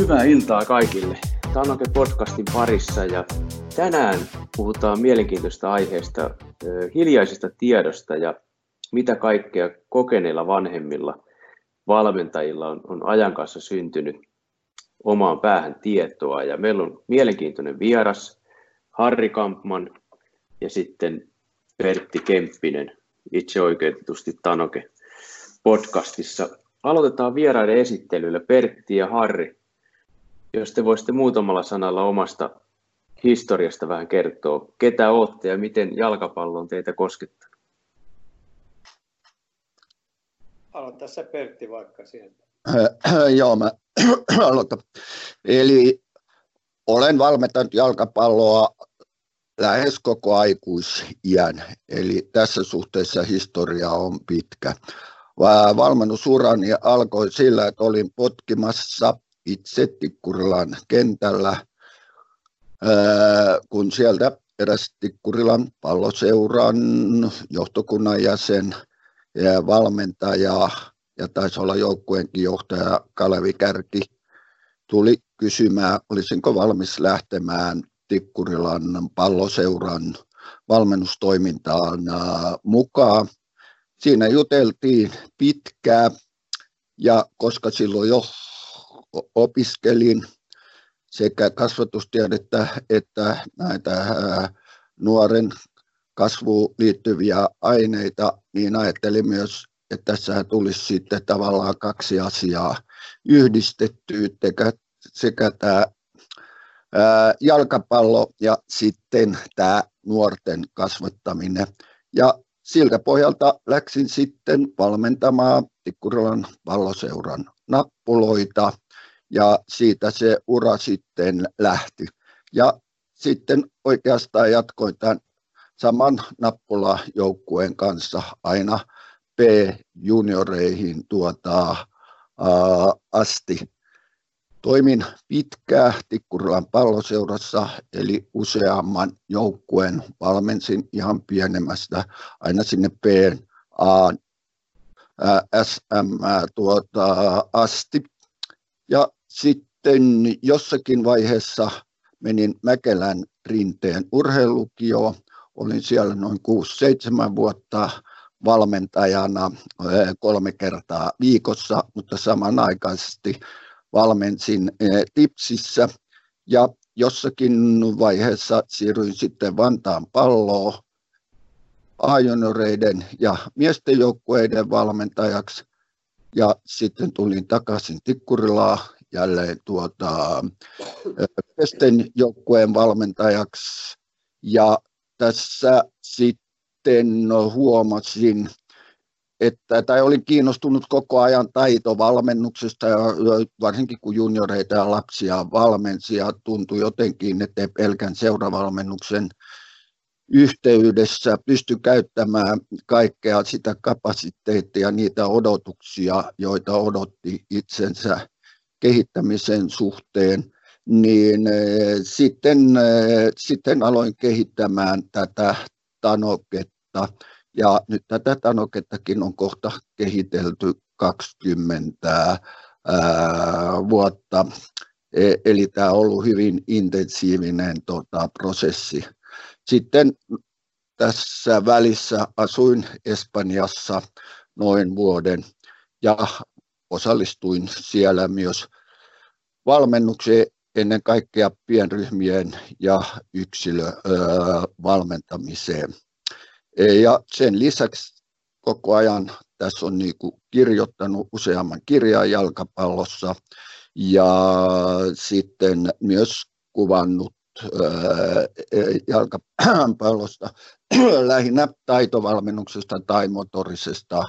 Hyvää iltaa kaikille. Tanoke podcastin parissa ja tänään puhutaan mielenkiintoista aiheesta, hiljaisesta tiedosta ja mitä kaikkea kokeneilla vanhemmilla valmentajilla on, on ajan kanssa syntynyt omaan päähän tietoa. Ja meillä on mielenkiintoinen vieras, Harri Kampman ja sitten Pertti Kemppinen, itse oikeutetusti Tanoke podcastissa. Aloitetaan vieraiden esittelyllä. Pertti ja Harri, jos te voisitte muutamalla sanalla omasta historiasta vähän kertoa, ketä olette ja miten jalkapallo on teitä koskettanut? Aloita se Pertti vaikka sieltä. Joo, mä aloitan. Eli olen valmentanut jalkapalloa lähes koko aikuisiän, eli tässä suhteessa historia on pitkä. Valmennusurani alkoi sillä, että olin potkimassa itse Tikkurilan kentällä, kun sieltä eräs Tikkurilan palloseuran johtokunnan jäsen ja valmentaja ja taisi olla joukkueenkin johtaja Kalevi Kärki tuli kysymään, olisinko valmis lähtemään Tikkurilan palloseuran valmennustoimintaan mukaan. Siinä juteltiin pitkään ja koska silloin jo opiskelin sekä kasvatustiedettä että näitä nuoren kasvuun liittyviä aineita, niin ajattelin myös, että tässä tulisi sitten tavallaan kaksi asiaa yhdistettyä, sekä, tämä jalkapallo ja sitten tämä nuorten kasvattaminen. Ja siltä pohjalta läksin sitten valmentamaan Tikkurilan palloseuran nappuloita ja siitä se ura sitten lähti. Ja sitten oikeastaan jatkoin tämän saman nappulajoukkueen kanssa aina B-junioreihin tuota, ää, asti. Toimin pitkään Tikkurilan palloseurassa, eli useamman joukkueen valmensin ihan pienemmästä aina sinne B, A, SM tuota, asti. Ja sitten jossakin vaiheessa menin Mäkelän rinteen urheilukioon. Olin siellä noin 6-7 vuotta valmentajana kolme kertaa viikossa, mutta samanaikaisesti valmensin Tipsissä ja jossakin vaiheessa siirryin sitten Vantaan palloon ajonoreiden ja miesten joukkueiden valmentajaksi ja sitten tulin takaisin Tikkurilaa jälleen tuota, miesten joukkueen valmentajaksi. Ja tässä sitten huomasin, että, tai olin kiinnostunut koko ajan taitovalmennuksesta, ja varsinkin kun junioreita ja lapsia valmensi, ja tuntui jotenkin, että pelkän seuravalmennuksen yhteydessä pysty käyttämään kaikkea sitä kapasiteettia, niitä odotuksia, joita odotti itsensä kehittämisen suhteen, niin eh, sitten, eh, sitten aloin kehittämään tätä tanoketta. Ja nyt tätä tanokettakin on kohta kehitelty 20 ää, vuotta. E, eli tämä on ollut hyvin intensiivinen tota, prosessi. Sitten tässä välissä asuin Espanjassa noin vuoden ja osallistuin siellä myös valmennukseen ennen kaikkea pienryhmien ja yksilövalmentamiseen. E, ja sen lisäksi koko ajan tässä on niin kuin kirjoittanut useamman kirjan jalkapallossa ja sitten myös kuvannut jalkapallosta, lähinnä taitovalmennuksesta tai motorisesta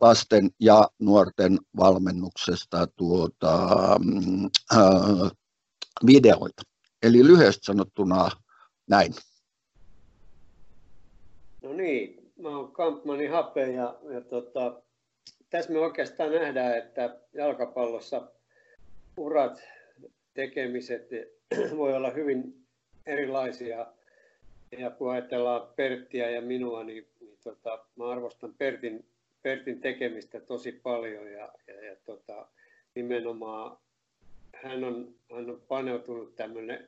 lasten ja nuorten valmennuksesta tuota, äh, videoita. Eli lyhyesti sanottuna näin. No niin, mä oon Kampmanin Hape ja, ja tota, tässä me oikeastaan nähdään, että jalkapallossa urat, tekemiset voi olla hyvin erilaisia. Ja kun ajatellaan Perttiä ja minua, niin, niin tota, mä arvostan Pertin, Pertin tekemistä tosi paljon ja, ja, ja tota, nimenomaan hän on, hän on paneutunut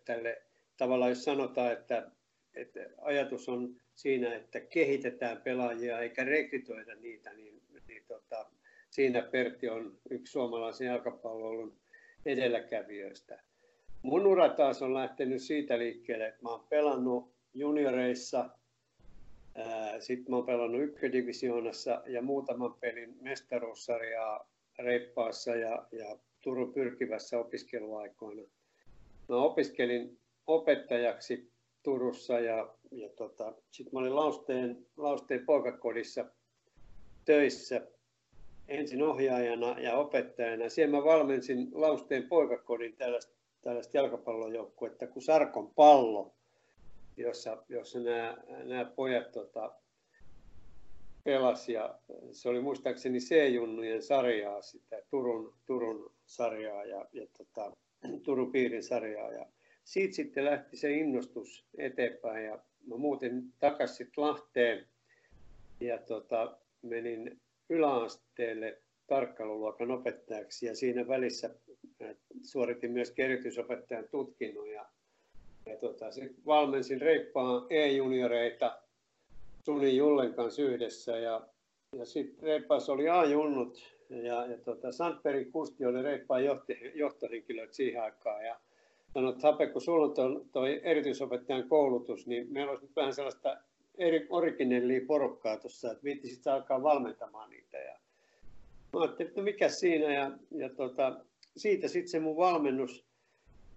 tälle, tavallaan jos sanotaan, että, että ajatus on siinä, että kehitetään pelaajia eikä rekrytoida niitä, niin, niin tota, siinä Pertti on yksi suomalaisen jalkapallon edelläkävijöistä. Mun ura taas on lähtenyt siitä liikkeelle, että mä oon pelannut junioreissa, sitten mä oon pelannut ykködivisioonassa ja muutaman pelin mestaruussarjaa Reippaassa ja, ja Turun pyrkivässä opiskeluaikoina. Mä opiskelin opettajaksi Turussa ja, ja tota, sitten mä olin Lausteen, Lausteen poikakodissa töissä ensin ohjaajana ja opettajana. Siellä mä valmensin Lausteen poikakodin tällaista, tällaista jalkapallojoukkuetta kuin Sarkon pallo, jossa, jossa nämä, nämä pojat tota, pelasi ja se oli muistaakseni C-junnujen sarjaa, sitä Turun, Turun sarjaa ja, ja tota, Turun piirin sarjaa. Ja siitä sitten lähti se innostus eteenpäin ja mä muutin takaisin Lahteen ja tota, menin yläasteelle tarkkailuluokan opettajaksi ja siinä välissä suoritin myös erityisopettajan tutkinnon ja, ja tota, valmensin reippaan E-junioreita Suni Jullen kanssa yhdessä ja, ja sitten reippaassa oli A-junnut ja, ja tota, Sandberg Kusti oli reippaan johtohenkilö siihen aikaan ja sanoi, että Hape, kun sulla on tuo erityisopettajan koulutus, niin meillä olisi nyt vähän sellaista eri originellia porukkaa tuossa, että viittisit alkaa valmentamaan niitä. Ja mä ajattelin, että no mikä siinä, ja, ja tota, siitä sitten se mun valmennus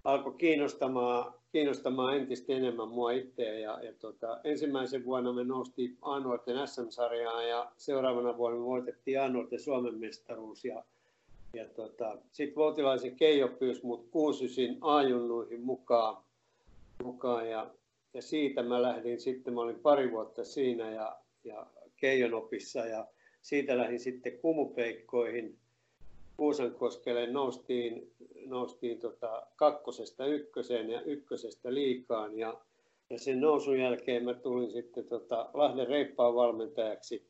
alkoi kiinnostamaan, kiinnostamaan entistä enemmän mua itseä. Ja, ja tota, ensimmäisen vuonna me noustiin A-nuorten SM-sarjaan ja seuraavana vuonna me voitettiin A-nuorten Suomen mestaruus. Ja, ja tota, sitten Voutilaisen Keijo pyysi mut kuusysin A-junnuihin mukaan, mukaan ja ja siitä mä lähdin sitten, mä olin pari vuotta siinä ja, ja Keijonopissa ja siitä lähdin sitten kumupeikkoihin. Kuusankoskelle noustiin, noustiin tota kakkosesta ykköseen ja ykkösestä liikaan ja, ja sen nousun jälkeen mä tulin sitten tota Lahden reippaan valmentajaksi.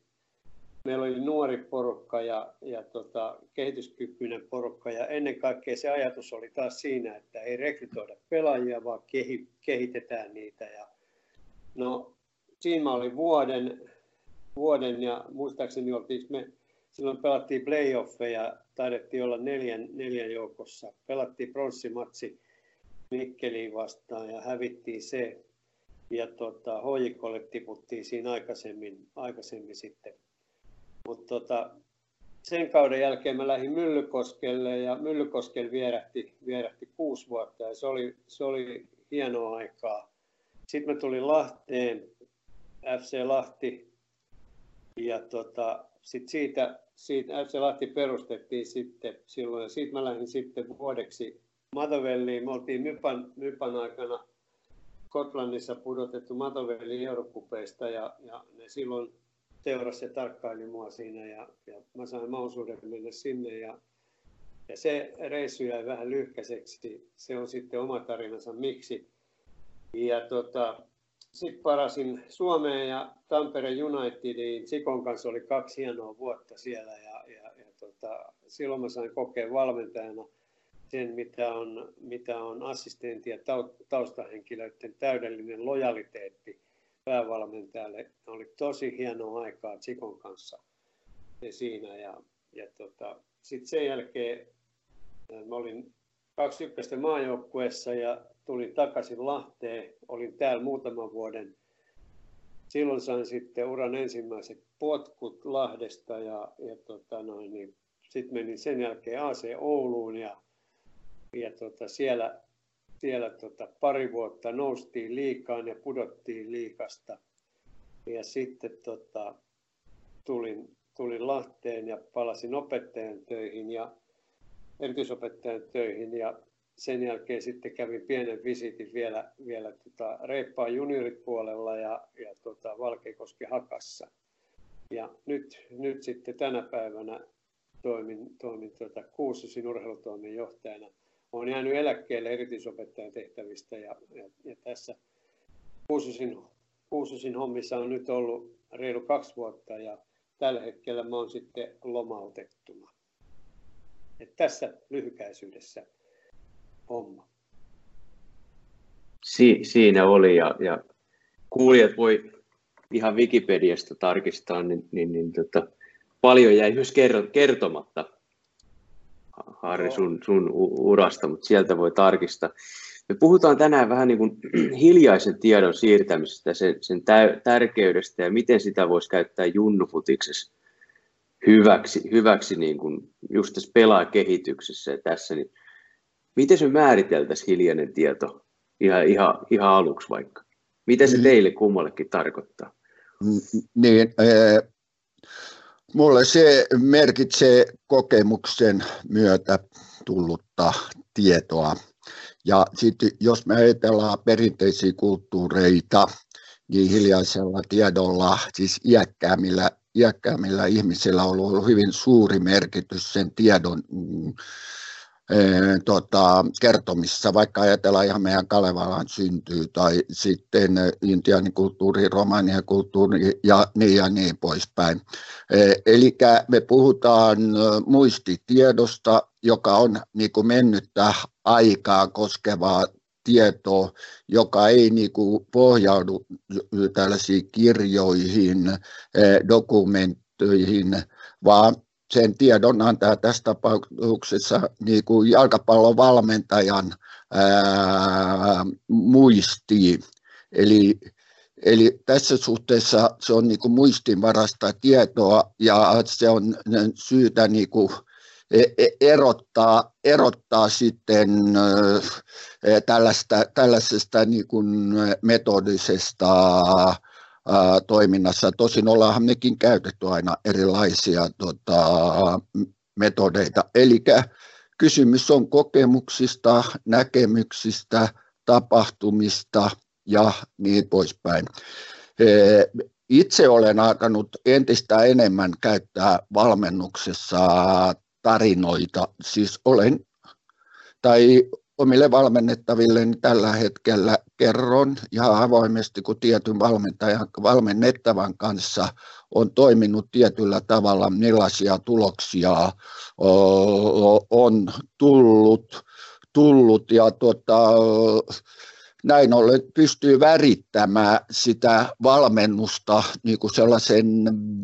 Meillä oli nuori porukka ja, ja tota, kehityskykyinen porukka ja ennen kaikkea se ajatus oli taas siinä, että ei rekrytoida pelaajia, vaan kehi, kehitetään niitä. Ja, no, siinä mä olin vuoden, vuoden ja muistaakseni oltiin me, silloin pelattiin playoffeja, taidettiin olla neljän, neljän joukossa. Pelattiin pronssimatsi Mikkeliin vastaan ja hävittiin se. Ja tota, hoikolle tiputtiin siinä aikaisemmin, aikaisemmin sitten. Mutta tota, sen kauden jälkeen mä lähdin Myllykoskelle ja Myllykoskelle vierähti, vierähti kuusi vuotta ja se oli, se oli hienoa aikaa. Sitten mä tulin Lahteen, FC Lahti ja tota, sit siitä, siitä FC Lahti perustettiin sitten silloin ja siitä mä lähdin sitten vuodeksi Matovelliin. Me oltiin Mypan, Mypan aikana Skotlannissa pudotettu Matovelliin Eurokupeista ja, ja ne silloin seurasi ja tarkkaili mua siinä ja, ja mä sain mahdollisuuden mennä sinne ja, ja se reissu jäi vähän lyhkäiseksi. Se on sitten oma tarinansa miksi. Ja tota, sitten parasin Suomeen ja Tampereen Unitediin. Sikon kanssa oli kaksi hienoa vuotta siellä ja, ja, ja tota, silloin mä sain kokea valmentajana sen, mitä on, mitä on assistentti ja taustahenkilöiden täydellinen lojaliteetti päävalmentajalle. Oli tosi hienoa aikaa Tsikon kanssa siinä. Ja, ja tota, sitten sen jälkeen mä olin 21 maajoukkueessa ja tulin takaisin Lahteen. Olin täällä muutaman vuoden. Silloin sain sitten uran ensimmäiset potkut Lahdesta ja, ja tota noin, niin sitten menin sen jälkeen AC Ouluun ja, ja tota siellä siellä tota, pari vuotta noustiin liikaan ja pudottiin liikasta. Ja sitten tota, tulin, tulin Lahteen ja palasin opettajan töihin ja erityisopettajan töihin ja sen jälkeen sitten kävin pienen visitin vielä, vielä tota Reippaan junioripuolella ja, ja tota Valkeakoski Hakassa. Ja nyt, nyt sitten tänä päivänä toimin, toimin tota Kuususin urheilutoimen johtajana olen jäänyt eläkkeelle erityisopettajan tehtävistä ja, ja, ja tässä Kuususin, Kuususin hommissa on nyt ollut reilu kaksi vuotta ja tällä hetkellä mä oon sitten lomautettuna. Et tässä lyhykäisyydessä homma. Si- siinä oli ja, ja kuulijat voi ihan Wikipediasta tarkistaa, niin, niin, niin tota, paljon jäi myös kertomatta Harri sun, sun urasta, mutta sieltä voi tarkistaa. Me puhutaan tänään vähän niin kuin hiljaisen tiedon siirtämisestä, sen, sen tärkeydestä ja miten sitä voisi käyttää junnufutiksessa hyväksi, hyväksi niin kuin just tässä pelaakehityksessä ja tässä. Niin miten se määriteltäisiin hiljainen tieto ihan, ihan, ihan aluksi vaikka? Mitä se mm. teille kummallekin tarkoittaa? Niin, äh, mulle se merkitsee kokemuksen myötä tullutta tietoa. Ja sitten jos me ajatellaan perinteisiä kulttuureita, niin hiljaisella tiedolla, siis iäkkäämmillä, iäkkäämmillä ihmisillä on ollut hyvin suuri merkitys sen tiedon tota, kertomissa, vaikka ajatellaan ihan meidän Kalevalan syntyy tai sitten intianin kulttuuri, romanian kulttuuri ja niin ja niin poispäin. Eli me puhutaan muistitiedosta, joka on niin kuin mennyttä aikaa koskevaa tietoa, joka ei niin kuin pohjaudu tällaisiin kirjoihin, dokumentteihin, vaan sen tiedon antaa tässä tapauksessa niin kuin jalkapallon valmentajan ää, muistiin. Eli, eli tässä suhteessa se on niin kuin muistinvarasta tietoa ja se on syytä niin kuin e, e, erottaa, erottaa sitten tällaista, tällaisesta niin kuin metodisesta toiminnassa. Tosin ollaanhan mekin käytetty aina erilaisia tota, metodeita. Eli kysymys on kokemuksista, näkemyksistä, tapahtumista ja niin poispäin. Itse olen alkanut entistä enemmän käyttää valmennuksessa tarinoita. Siis olen, tai omille valmennettaville niin tällä hetkellä kerron ihan avoimesti, kun tietyn valmentajan, valmennettavan kanssa on toiminut tietyllä tavalla, millaisia tuloksia on tullut, tullut ja tuota, näin ollen pystyy värittämään sitä valmennusta niin kuin sellaisen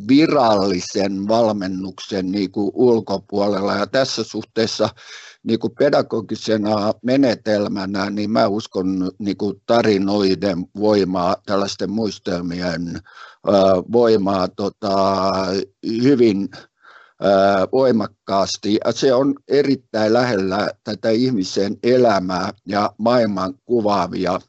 virallisen valmennuksen niin kuin ulkopuolella. Ja tässä suhteessa niin kuin pedagogisena menetelmänä, niin mä uskon niin kuin tarinoiden voimaa, tällaisten muistelmien voimaa tota, hyvin voimakkaasti. Ja se on erittäin lähellä tätä ihmisen elämää ja maailman kuvaavia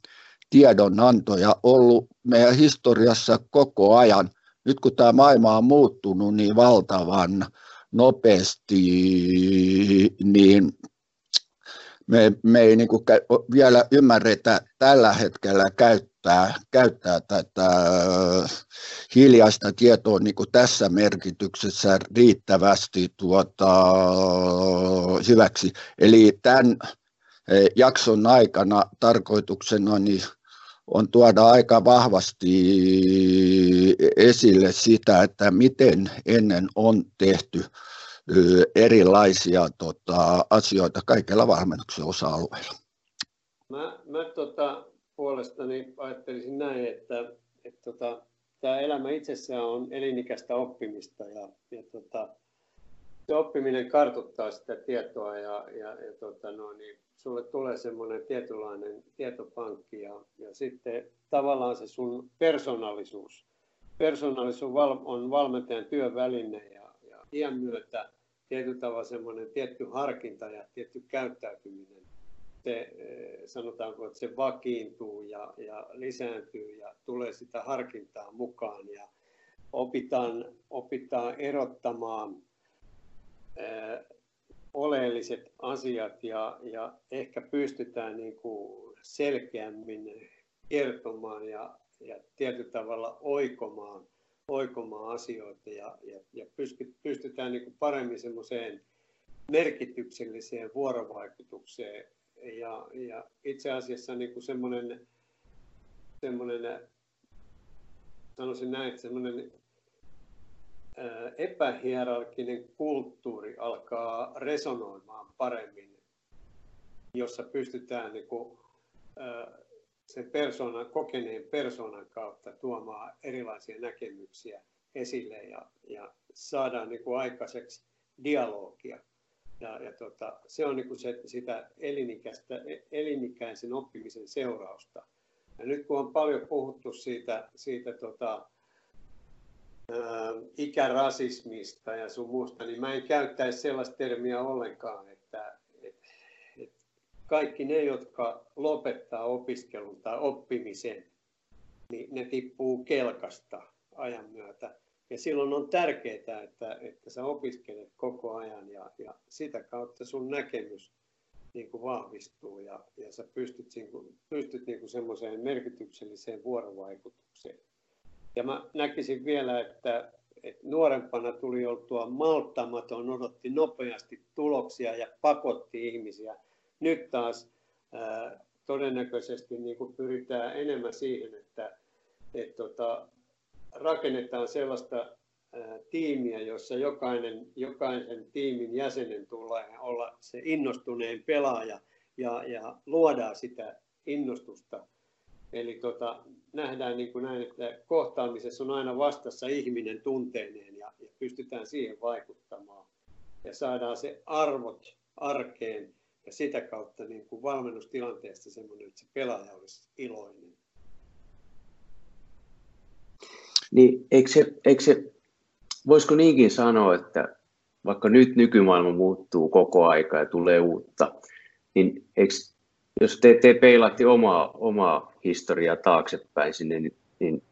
tiedonantoja ollut meidän historiassa koko ajan. Nyt kun tämä maailma on muuttunut niin valtavan nopeasti, niin me, me ei niin vielä ymmärretä tällä hetkellä käyttää, käyttää tätä hiljaista tietoa niin tässä merkityksessä riittävästi tuota, hyväksi. Eli tämän eh, jakson aikana tarkoituksena niin on tuoda aika vahvasti esille sitä, että miten ennen on tehty erilaisia tota, asioita kaikilla valmennuksen osa-alueilla. Mä, mä tota, puolestani ajattelisin näin, että, että tota, tämä elämä itsessään on elinikäistä oppimista ja, ja tota, se oppiminen kartuttaa sitä tietoa ja, ja, ja tota, no, niin sulle tulee semmoinen tietynlainen tietopankki ja, ja sitten tavallaan se sun persoonallisuus. Persoonallisuus on valmentajan työväline ja, ja iän myötä tietyllä tavalla semmoinen tietty harkinta ja tietty käyttäytyminen, se, eh, sanotaanko, että se vakiintuu ja, ja lisääntyy ja tulee sitä harkintaa mukaan ja opitaan, opitaan erottamaan ää, eh, oleelliset asiat ja, ja ehkä pystytään niin kuin selkeämmin kertomaan ja, ja tietyllä tavalla oikomaan oikomaan asioita ja, ja, ja pystytään niin kuin paremmin semmoiseen merkitykselliseen vuorovaikutukseen. Ja, ja itse asiassa niin kuin semmoinen, semmoinen, sanoisin näin, että semmoinen epähierarkinen kulttuuri alkaa resonoimaan paremmin jossa pystytään niin kuin, sen persoonan, kokeneen persoonan kautta tuomaan erilaisia näkemyksiä esille ja, ja saadaan niin kuin aikaiseksi dialogia. Ja, ja tota, se on niin kuin se, sitä elinikäistä, elinikäisen oppimisen seurausta. Ja nyt kun on paljon puhuttu siitä, siitä tota, ää, ikärasismista ja sun muusta, niin mä en käyttäisi sellaista termiä ollenkaan, kaikki ne, jotka lopettaa opiskelun tai oppimisen, niin ne tippuu kelkasta ajan myötä. Ja silloin on tärkeää, että, että sä opiskelet koko ajan ja, ja sitä kautta sun näkemys niin kuin vahvistuu ja, ja sä pystyt, niin kuin, pystyt niin kuin semmoiseen merkitykselliseen vuorovaikutukseen. Ja mä näkisin vielä, että, että nuorempana tuli oltua malttamaton, odotti nopeasti tuloksia ja pakotti ihmisiä. Nyt taas ää, todennäköisesti niin kuin pyritään enemmän siihen, että et, tota, rakennetaan sellaista tiimiä, jossa jokainen, jokaisen tiimin jäsenen tulee olla se innostuneen pelaaja ja, ja luodaan sitä innostusta. Eli tota, nähdään niin kuin näin, että kohtaamisessa on aina vastassa ihminen tunteineen ja, ja pystytään siihen vaikuttamaan. Ja saadaan se arvot arkeen ja sitä kautta niin kuin valmennustilanteesta semmoinen, että se pelaaja olisi iloinen. Niin eikö se, eikö se, voisiko niinkin sanoa, että vaikka nyt nykymaailma muuttuu koko aika ja tulee uutta, niin eikö, jos te, te peilaatte omaa, omaa historiaa taaksepäin sinne, niin, niin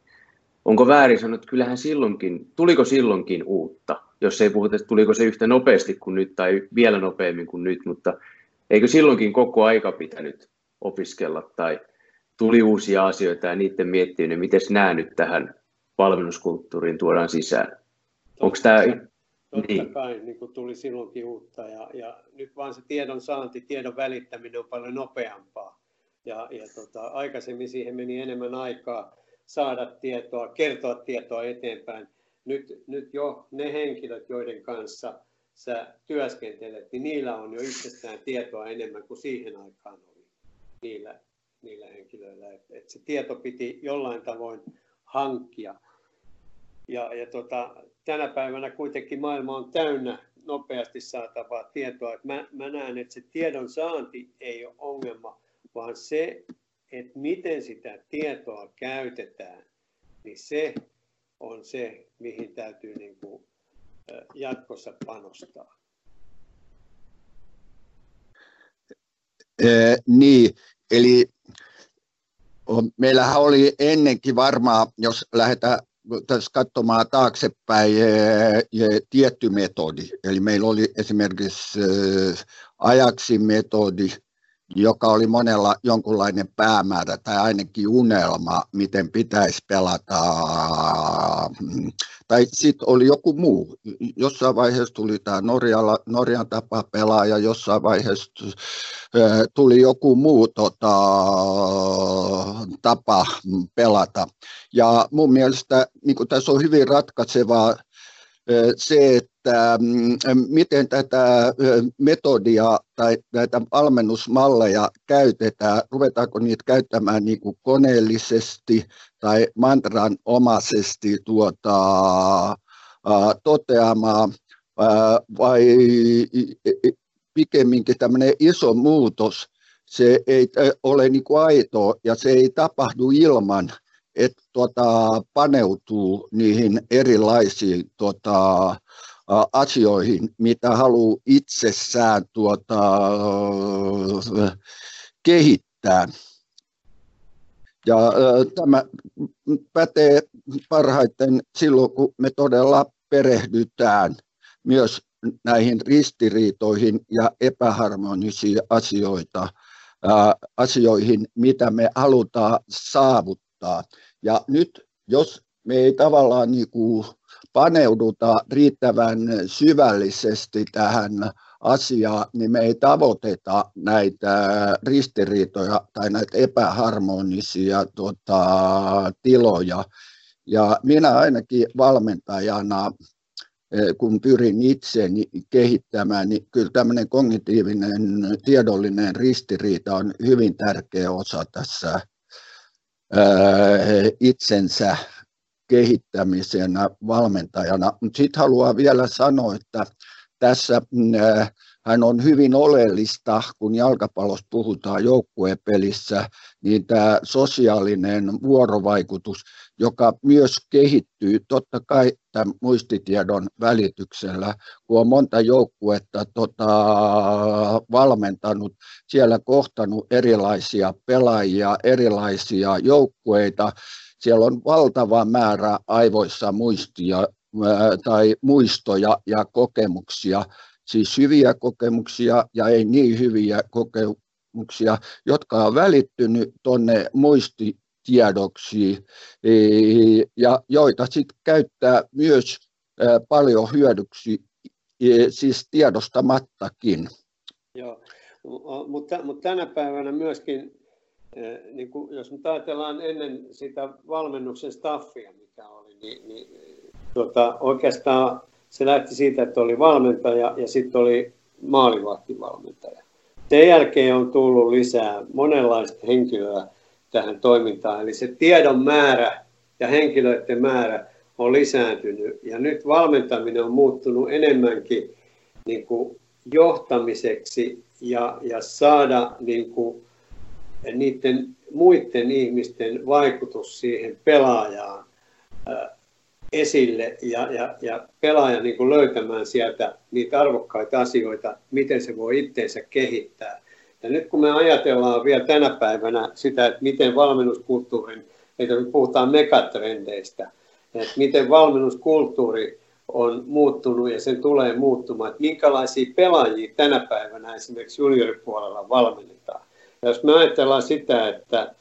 onko väärin sanoa, että kyllähän silloinkin, tuliko silloinkin uutta, jos ei puhuta, että tuliko se yhtä nopeasti kuin nyt tai vielä nopeammin kuin nyt, mutta eikö silloinkin koko aika pitänyt opiskella tai tuli uusia asioita ja niiden miettiminen, miten nämä nyt tähän valmennuskulttuuriin tuodaan sisään. Onko tämä... Totta niin. kai niin kuin tuli silloinkin uutta ja, ja nyt vaan se tiedon saanti, tiedon välittäminen on paljon nopeampaa. Ja, ja tota, aikaisemmin siihen meni enemmän aikaa saada tietoa, kertoa tietoa eteenpäin. Nyt, nyt jo ne henkilöt, joiden kanssa sä työskentelet, niin niillä on jo itsestään tietoa enemmän kuin siihen aikaan oli niillä, niillä henkilöillä. Et, et se tieto piti jollain tavoin hankkia. Ja, ja tota, tänä päivänä kuitenkin maailma on täynnä nopeasti saatavaa tietoa. Et mä, mä näen, että se tiedon saanti ei ole ongelma, vaan se, että miten sitä tietoa käytetään, niin se on se, mihin täytyy niin kuin jatkossa panostaa. Ee, niin, eli meillähän oli ennenkin varmaan, jos lähdetään tässä katsomaan taaksepäin tietty metodi. Eli meillä oli esimerkiksi ajaksi metodi, joka oli monella jonkunlainen päämäärä tai ainakin unelma, miten pitäisi pelata. Tai sitten oli joku muu. Jossain vaiheessa tuli tämä Norjalla, Norjan tapa pelaa ja jossain vaiheessa tuli joku muu tota, tapa pelata. Ja mun mielestä niin tässä on hyvin ratkaisevaa se, että mm, miten tätä metodia tai näitä valmennusmalleja käytetään, ruvetaanko niitä käyttämään niin kuin koneellisesti tai mantran omaisesti tuota, toteamaan, vai pikemminkin tämmöinen iso muutos, se ei ole niin kuin aito ja se ei tapahdu ilman että tuota, paneutuu niihin erilaisiin tuota, asioihin, mitä haluaa itsessään tuota, kehittää. Ja tämä pätee parhaiten silloin, kun me todella perehdytään myös näihin ristiriitoihin ja epäharmonisiin asioita, asioihin, mitä me halutaan saavuttaa. Ja nyt, jos me ei tavallaan niin kuin paneuduta riittävän syvällisesti tähän asiaan, niin me ei tavoiteta näitä ristiriitoja tai näitä epäharmonisia tota, tiloja. Ja minä ainakin valmentajana kun pyrin itseäni kehittämään, niin kyllä tämmöinen kognitiivinen tiedollinen ristiriita on hyvin tärkeä osa tässä itsensä kehittämisenä valmentajana. Mutta sitten haluan vielä sanoa, että tässä hän on hyvin oleellista, kun jalkapallossa puhutaan joukkuepelissä, niin tämä sosiaalinen vuorovaikutus, joka myös kehittyy. Totta kai tämän muistitiedon välityksellä, kun on monta joukkuetta tota, valmentanut, siellä kohtanut erilaisia pelaajia, erilaisia joukkueita, siellä on valtava määrä aivoissa muistia tai muistoja ja kokemuksia, siis hyviä kokemuksia ja ei niin hyviä kokemuksia, jotka on välittynyt tuonne muistitiedoksi e, ja joita sitten käyttää myös paljon hyödyksi, e, siis tiedostamattakin. Joo, mutta, mutta tänä päivänä myöskin, niin kuin, jos nyt ajatellaan ennen sitä valmennuksen staffia, mikä oli, niin, niin tuota, oikeastaan se lähti siitä, että oli valmentaja ja sitten oli maalivahtivalmentaja. Sen jälkeen on tullut lisää monenlaista henkilöä tähän toimintaan, eli se tiedon määrä ja henkilöiden määrä on lisääntynyt. Ja nyt valmentaminen on muuttunut enemmänkin niin kuin johtamiseksi ja, ja saada niin kuin niiden muiden ihmisten vaikutus siihen pelaajaan esille ja, ja, ja pelaaja niin kuin löytämään sieltä niitä arvokkaita asioita, miten se voi itseensä kehittää. Ja nyt kun me ajatellaan vielä tänä päivänä sitä, että miten valmennuskulttuurin, että nyt puhutaan megatrendeistä, että miten valmennuskulttuuri on muuttunut ja sen tulee muuttumaan, että minkälaisia pelaajia tänä päivänä esimerkiksi junioripuolella valmennetaan. Ja jos me ajatellaan sitä, että,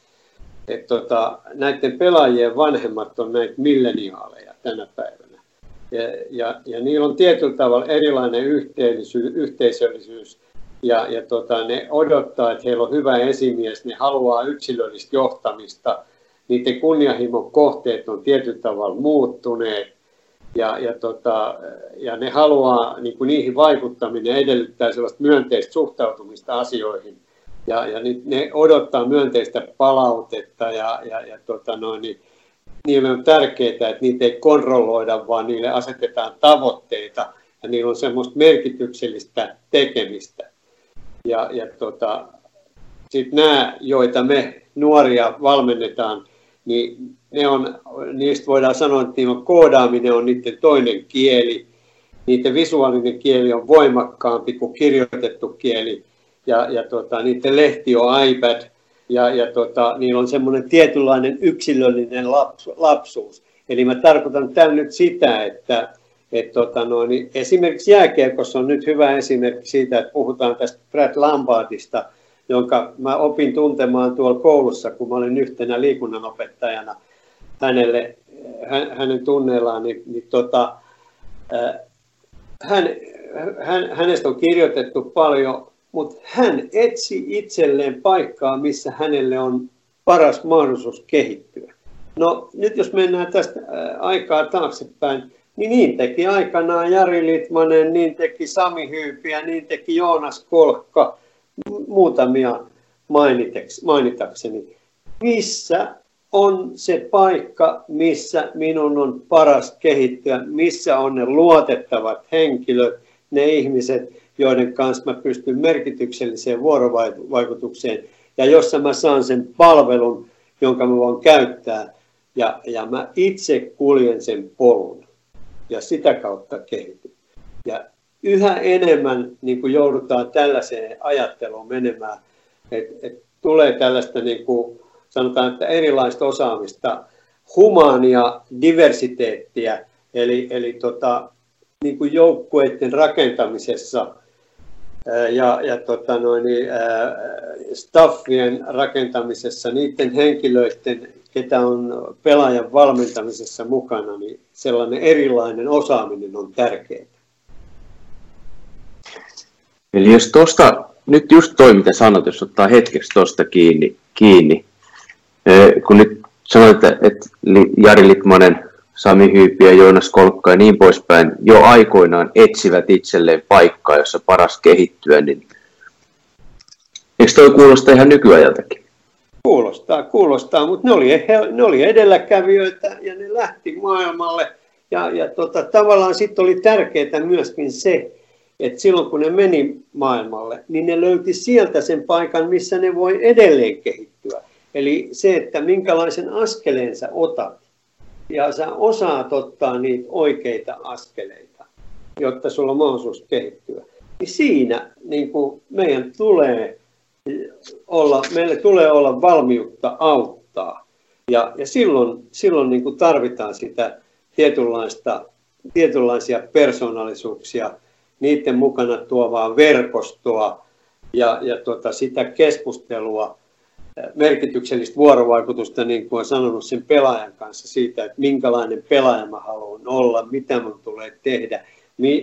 että tota, näiden pelaajien vanhemmat on näitä milleniaaleja, tänä päivänä. Ja, ja, ja niillä on tietyllä tavalla erilainen yhteisöllisyys. Ja, ja tota, ne odottaa, että heillä on hyvä esimies, ne haluaa yksilöllistä johtamista, niiden kunnianhimon kohteet on tietyllä tavalla muuttuneet. Ja, ja, tota, ja ne haluaa, niin kuin niihin vaikuttaminen edellyttää sellaista myönteistä suhtautumista asioihin ja, ja ne odottaa myönteistä palautetta ja, ja, ja tota noin, niin niille on tärkeää, että niitä ei kontrolloida, vaan niille asetetaan tavoitteita ja niillä on semmoista merkityksellistä tekemistä. Ja, ja tota, sitten nämä, joita me nuoria valmennetaan, niin ne on, niistä voidaan sanoa, että niillä on koodaaminen on niiden toinen kieli, niiden visuaalinen kieli on voimakkaampi kuin kirjoitettu kieli, ja, ja tota, niiden lehti on iPad, ja, ja tota, niillä on semmoinen tietynlainen yksilöllinen lapsu, lapsuus. Eli mä tarkoitan tällä nyt sitä, että et tota no, niin esimerkiksi jääkiekossa on nyt hyvä esimerkki siitä, että puhutaan tästä Brad Lampardista, jonka mä opin tuntemaan tuolla koulussa, kun mä olin yhtenä liikunnanopettajana hänelle, hän, hänen tunneillaan, niin, niin tota, hän, hän, hänestä on kirjoitettu paljon mutta hän etsi itselleen paikkaa, missä hänelle on paras mahdollisuus kehittyä. No nyt jos mennään tästä aikaa taaksepäin, niin niin teki aikanaan Jari Litmanen, niin teki Sami Hyypiä, niin teki Joonas Kolkka, muutamia mainitakseni. Missä on se paikka, missä minun on paras kehittyä, missä on ne luotettavat henkilöt, ne ihmiset, joiden kanssa mä pystyn merkitykselliseen vuorovaikutukseen. Ja jossa mä saan sen palvelun, jonka mä voin käyttää. Ja, ja mä itse kuljen sen polun ja sitä kautta kehityn. Ja yhä enemmän niin kuin joudutaan tällaiseen ajatteluun menemään, että et tulee tällaista niin kuin, sanotaan, että erilaista osaamista, humaania diversiteettiä, eli, eli tota, niin kuin joukkueiden rakentamisessa ja, ja tota noin, staffien rakentamisessa, niiden henkilöiden, ketä on pelaajan valmentamisessa mukana, niin sellainen erilainen osaaminen on tärkeää. Eli jos tuosta, nyt just toi mitä sanot, jos ottaa hetkeksi tuosta kiinni, kiinni, kun nyt sanoit, että Jari Litmanen, Sami Hyypi ja Joonas Kolkka ja niin poispäin jo aikoinaan etsivät itselleen paikkaa, jossa paras kehittyä, niin eikö toi kuulosta ihan nykyajaltakin? Kuulostaa, kuulostaa, mutta ne oli, he, ne oli edelläkävijöitä ja ne lähti maailmalle. Ja, ja tota, tavallaan sitten oli tärkeää myöskin se, että silloin kun ne meni maailmalle, niin ne löyti sieltä sen paikan, missä ne voi edelleen kehittyä. Eli se, että minkälaisen askeleen sä otat ja sä osaat ottaa niitä oikeita askeleita, jotta sulla on mahdollisuus kehittyä. Niin siinä niin kuin meidän tulee olla, meille tulee olla valmiutta auttaa. Ja, ja silloin, silloin niin kuin tarvitaan sitä tietynlaista, tietynlaisia persoonallisuuksia, niiden mukana tuovaa verkostoa ja, ja tota, sitä keskustelua, merkityksellistä vuorovaikutusta, niin kuin olen sanonut sen pelaajan kanssa siitä, että minkälainen pelaaja mä haluan olla, mitä mun tulee tehdä,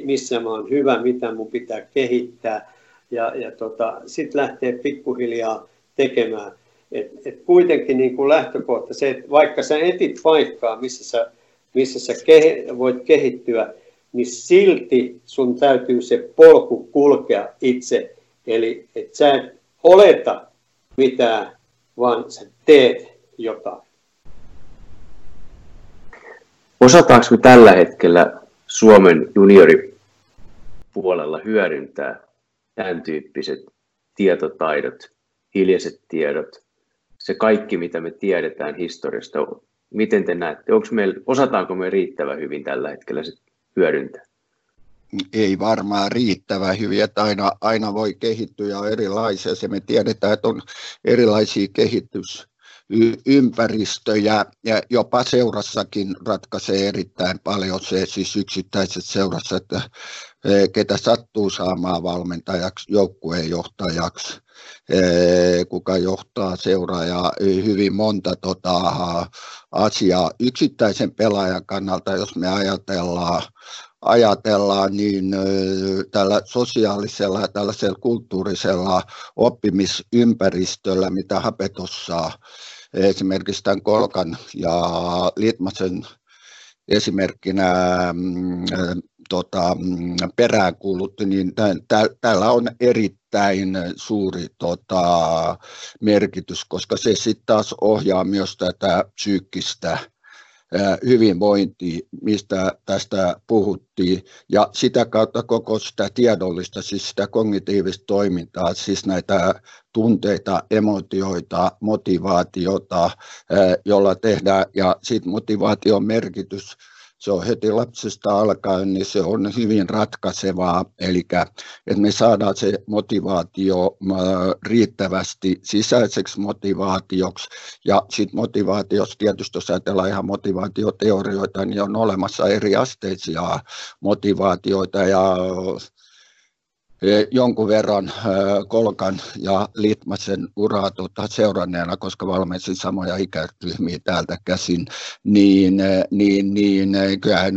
missä mä oon hyvä, mitä mun pitää kehittää. Ja, ja tota, sitten lähtee pikkuhiljaa tekemään. Et, et kuitenkin niin kuin lähtökohta se, että vaikka sä etit paikkaa, missä sä, missä sä kehe, voit kehittyä, niin silti sun täytyy se polku kulkea itse. Eli että sä et oleta mitään, vaan sä teet jotain. Osataanko me tällä hetkellä Suomen junioripuolella hyödyntää tämän tyyppiset tietotaidot, hiljaiset tiedot, se kaikki, mitä me tiedetään historiasta, miten te näette, onko meillä, osataanko me riittävän hyvin tällä hetkellä se hyödyntää? Ei varmaan riittävän hyvin, että aina, aina voi kehittyä ja erilaisia. Se me tiedetään, että on erilaisia kehitysympäristöjä ja jopa seurassakin ratkaisee erittäin paljon se siis yksittäiset seurassa, että e, ketä sattuu saamaan valmentajaksi, joukkueen johtajaksi, e, kuka johtaa seuraa ja hyvin monta tota, asiaa yksittäisen pelaajan kannalta, jos me ajatellaan ajatellaan, niin tällä sosiaalisella ja tällaisella kulttuurisella oppimisympäristöllä, mitä Hapetossa esimerkiksi tämän Kolkan ja Litmasen esimerkkinä mm, tota, mm, peräänkuulutti, niin tällä on erittäin suuri tota, merkitys, koska se sitten taas ohjaa myös tätä psyykkistä hyvinvointi, mistä tästä puhuttiin, ja sitä kautta koko sitä tiedollista, siis sitä kognitiivista toimintaa, siis näitä tunteita, emotioita, motivaatiota, jolla tehdään, ja sitten motivaation merkitys se on heti lapsesta alkaen, niin se on hyvin ratkaisevaa, eli että me saadaan se motivaatio riittävästi sisäiseksi motivaatioksi, ja sitten motivaatiossa tietysti, jos ajatellaan ihan motivaatioteorioita, niin on olemassa eri asteisia motivaatioita, ja jonkun verran Kolkan ja Litmasen uraa tuota, seuranneena, koska valmensin samoja ikäryhmiä täältä käsin, niin, niin, niin kyllähän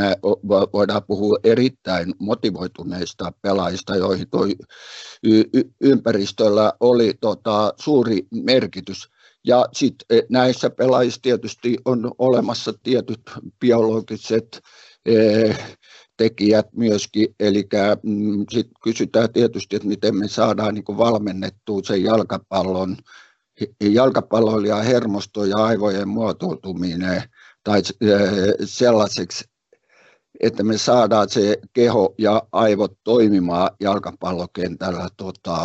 voidaan puhua erittäin motivoituneista pelaajista, joihin toi ympäristöllä oli tota, suuri merkitys. Ja sitten näissä pelaajissa tietysti on olemassa tietyt biologiset tekijät myöskin, eli mm, sitten kysytään tietysti, että miten me saadaan niin valmennettua sen jalkapallon, jalkapalloilija hermosto ja aivojen muotoutuminen tai sellaiseksi, että me saadaan se keho ja aivot toimimaan jalkapallokentällä tota,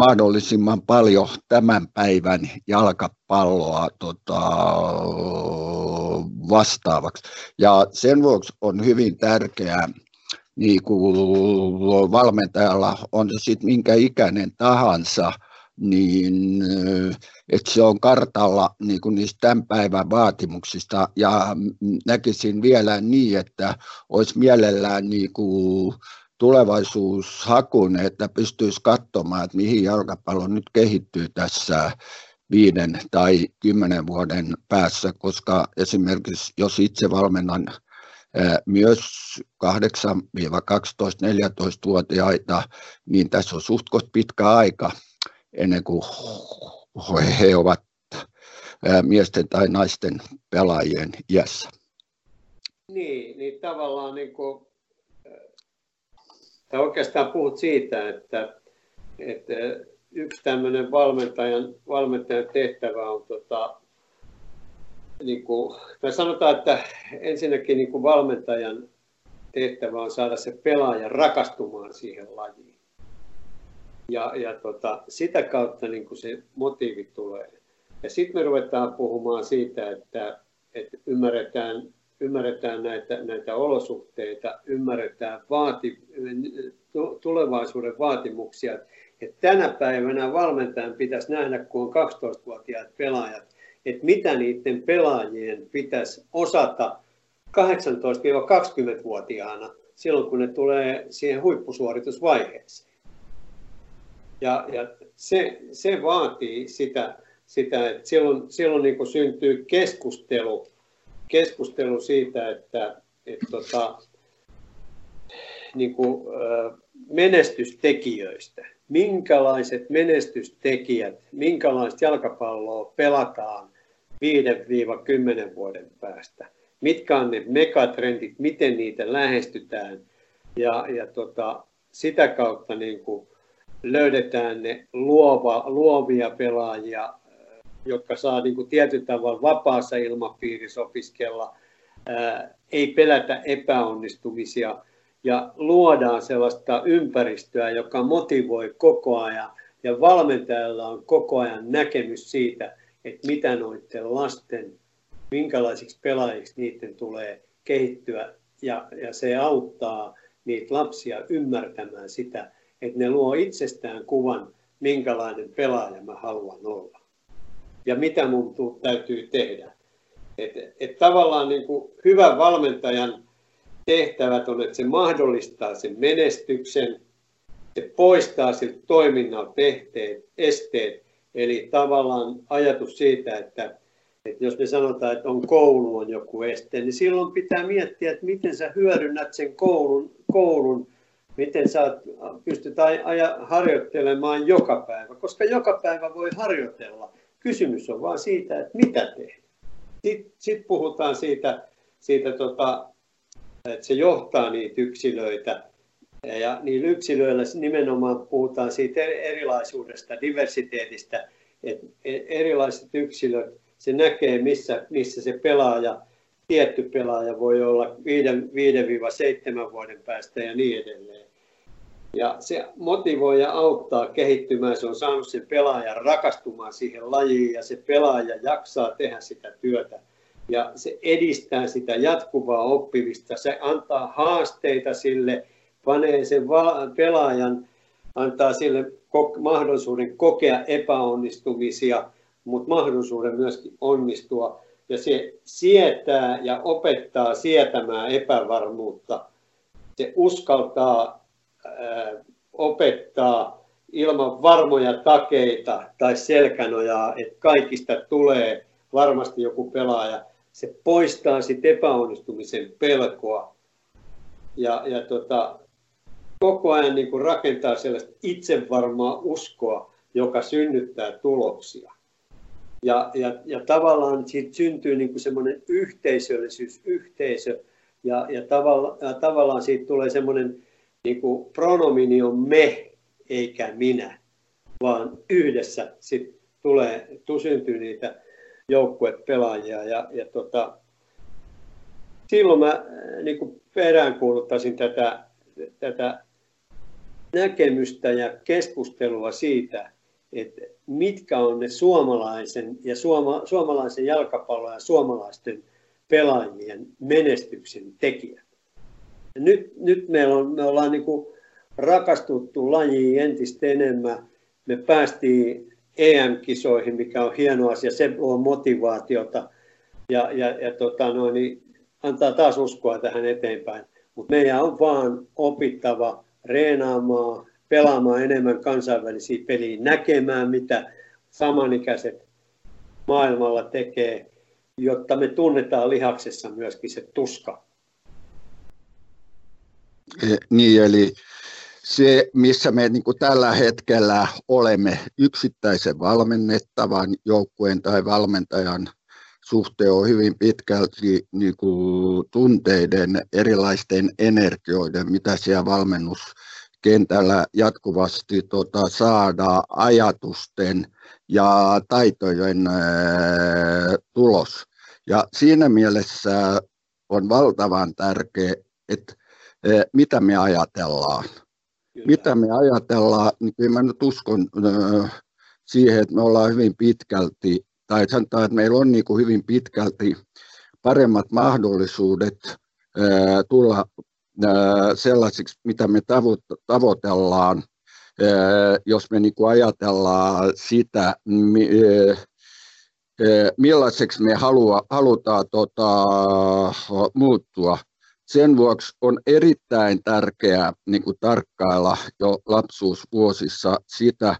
mahdollisimman paljon tämän päivän jalkapalloa tota, vastaavaksi. Ja sen vuoksi on hyvin tärkeää, niin kuin valmentajalla on se sitten minkä ikäinen tahansa, niin että se on kartalla niin kuin niistä tämän päivän vaatimuksista. Ja näkisin vielä niin, että olisi mielellään niin kuin tulevaisuushakuinen, että pystyisi katsomaan, että mihin jalkapallo nyt kehittyy tässä viiden tai kymmenen vuoden päässä, koska esimerkiksi jos itse valmennan myös 8 12 14-vuotiaita, niin tässä on suht pitkä aika ennen kuin he ovat miesten tai naisten pelaajien iässä. Niin, niin tavallaan niin kuin, tai oikeastaan puhut siitä, että, että yksi tämmöinen valmentajan, valmentajan tehtävä on, tota, niin kuin, tai sanotaan, että ensinnäkin niin kuin valmentajan tehtävä on saada se pelaaja rakastumaan siihen lajiin. Ja, ja tota, sitä kautta niin kuin se motiivi tulee. Ja sitten me ruvetaan puhumaan siitä, että, että ymmärretään, ymmärretään näitä, näitä olosuhteita, ymmärretään vaati, tulevaisuuden vaatimuksia. Että tänä päivänä valmentajan pitäisi nähdä, kun on 12-vuotiaat pelaajat, että mitä niiden pelaajien pitäisi osata 18-20-vuotiaana silloin, kun ne tulee siihen huippusuoritusvaiheeseen. Ja, ja se, se vaatii sitä, sitä että silloin, silloin niin syntyy keskustelu, keskustelu siitä, että, että tota, niin kuin, menestystekijöistä. Minkälaiset menestystekijät, minkälaista jalkapalloa pelataan 5-10 vuoden päästä. Mitkä on ne megatrendit, miten niitä lähestytään. Ja, ja tota, sitä kautta niin kuin löydetään ne luova, luovia pelaajia, jotka saa niin kuin tietyllä tavalla vapaassa ilmapiirissä opiskella, ää, ei pelätä epäonnistumisia ja luodaan sellaista ympäristöä, joka motivoi koko ajan. Ja valmentajalla on koko ajan näkemys siitä, että mitä noiden lasten, minkälaisiksi pelaajiksi niiden tulee kehittyä. Ja, ja se auttaa niitä lapsia ymmärtämään sitä, että ne luo itsestään kuvan, minkälainen pelaaja mä haluan olla ja mitä mun täytyy tehdä. Et, et tavallaan niin kuin hyvän valmentajan tehtävät on, että se mahdollistaa sen menestyksen, se poistaa siltä toiminnalta tehteet, esteet, eli tavallaan ajatus siitä, että, että jos me sanotaan, että on koulu on joku este, niin silloin pitää miettiä, että miten sä hyödynnät sen koulun, koulun miten sä pystyt aja, harjoittelemaan joka päivä, koska joka päivä voi harjoitella. Kysymys on vaan siitä, että mitä tehdä. Sitten sit puhutaan siitä, siitä tota, että se johtaa niitä yksilöitä. Ja niillä yksilöillä nimenomaan puhutaan siitä erilaisuudesta, diversiteetistä, että e-, erilaiset yksilöt, se näkee, missä, missä se pelaaja, tietty pelaaja voi olla 5-7 vuoden päästä ja niin edelleen. Ja se motivoi ja auttaa kehittymään. Se on saanut sen pelaajan rakastumaan siihen lajiin ja se pelaaja jaksaa tehdä sitä työtä. Ja se edistää sitä jatkuvaa oppimista. Se antaa haasteita sille, panee sen pelaajan, antaa sille mahdollisuuden kokea epäonnistumisia, mutta mahdollisuuden myöskin onnistua. Ja se sietää ja opettaa sietämään epävarmuutta. Se uskaltaa opettaa ilman varmoja takeita tai selkänojaa, että kaikista tulee varmasti joku pelaaja. Se poistaa sitten epäonnistumisen pelkoa ja, ja tota, koko ajan niin kuin rakentaa sellaista itsevarmaa uskoa, joka synnyttää tuloksia. Ja, ja, ja tavallaan siitä syntyy niin kuin semmoinen yhteisöllisyys, yhteisö, ja, ja, tavalla, ja tavallaan siitä tulee semmoinen niin kuin pronomini on me eikä minä, vaan yhdessä sit tulee, syntyy niitä joukkuepelaajia. Ja, ja tota, silloin mä äh, niin kuin peräänkuuluttaisin tätä, tätä näkemystä ja keskustelua siitä, että mitkä on ne suomalaisen ja suoma, suomalaisen jalkapallon ja suomalaisten pelaajien menestyksen tekijät nyt, nyt meillä on, me ollaan niin rakastuttu lajiin entistä enemmän. Me päästiin EM-kisoihin, mikä on hieno asia, se luo motivaatiota ja, ja, ja tota noin, niin antaa taas uskoa tähän eteenpäin. Mutta meidän on vaan opittava reenaamaan, pelaamaan enemmän kansainvälisiä peliä, näkemään mitä samanikäiset maailmalla tekee, jotta me tunnetaan lihaksessa myöskin se tuska niin, eli se, missä me niin tällä hetkellä olemme yksittäisen valmennettavan joukkueen tai valmentajan suhteen on hyvin pitkälti niin kuin tunteiden, erilaisten energioiden, mitä siellä valmennuskentällä jatkuvasti tota, saadaan ajatusten ja taitojen ää, tulos. Ja siinä mielessä on valtavan tärkeää, että mitä me ajatellaan. Kyllä. Mitä me ajatellaan, niin kyllä mä nyt uskon ää, siihen, että me ollaan hyvin pitkälti, tai sanotaan, että meillä on niin kuin hyvin pitkälti paremmat mahdollisuudet ää, tulla sellaisiksi, mitä me tavoitellaan, jos me niin kuin ajatellaan sitä, millaiseksi me halua, halutaan tota, muuttua. Sen vuoksi on erittäin tärkeää niin kuin tarkkailla jo lapsuusvuosissa sitä,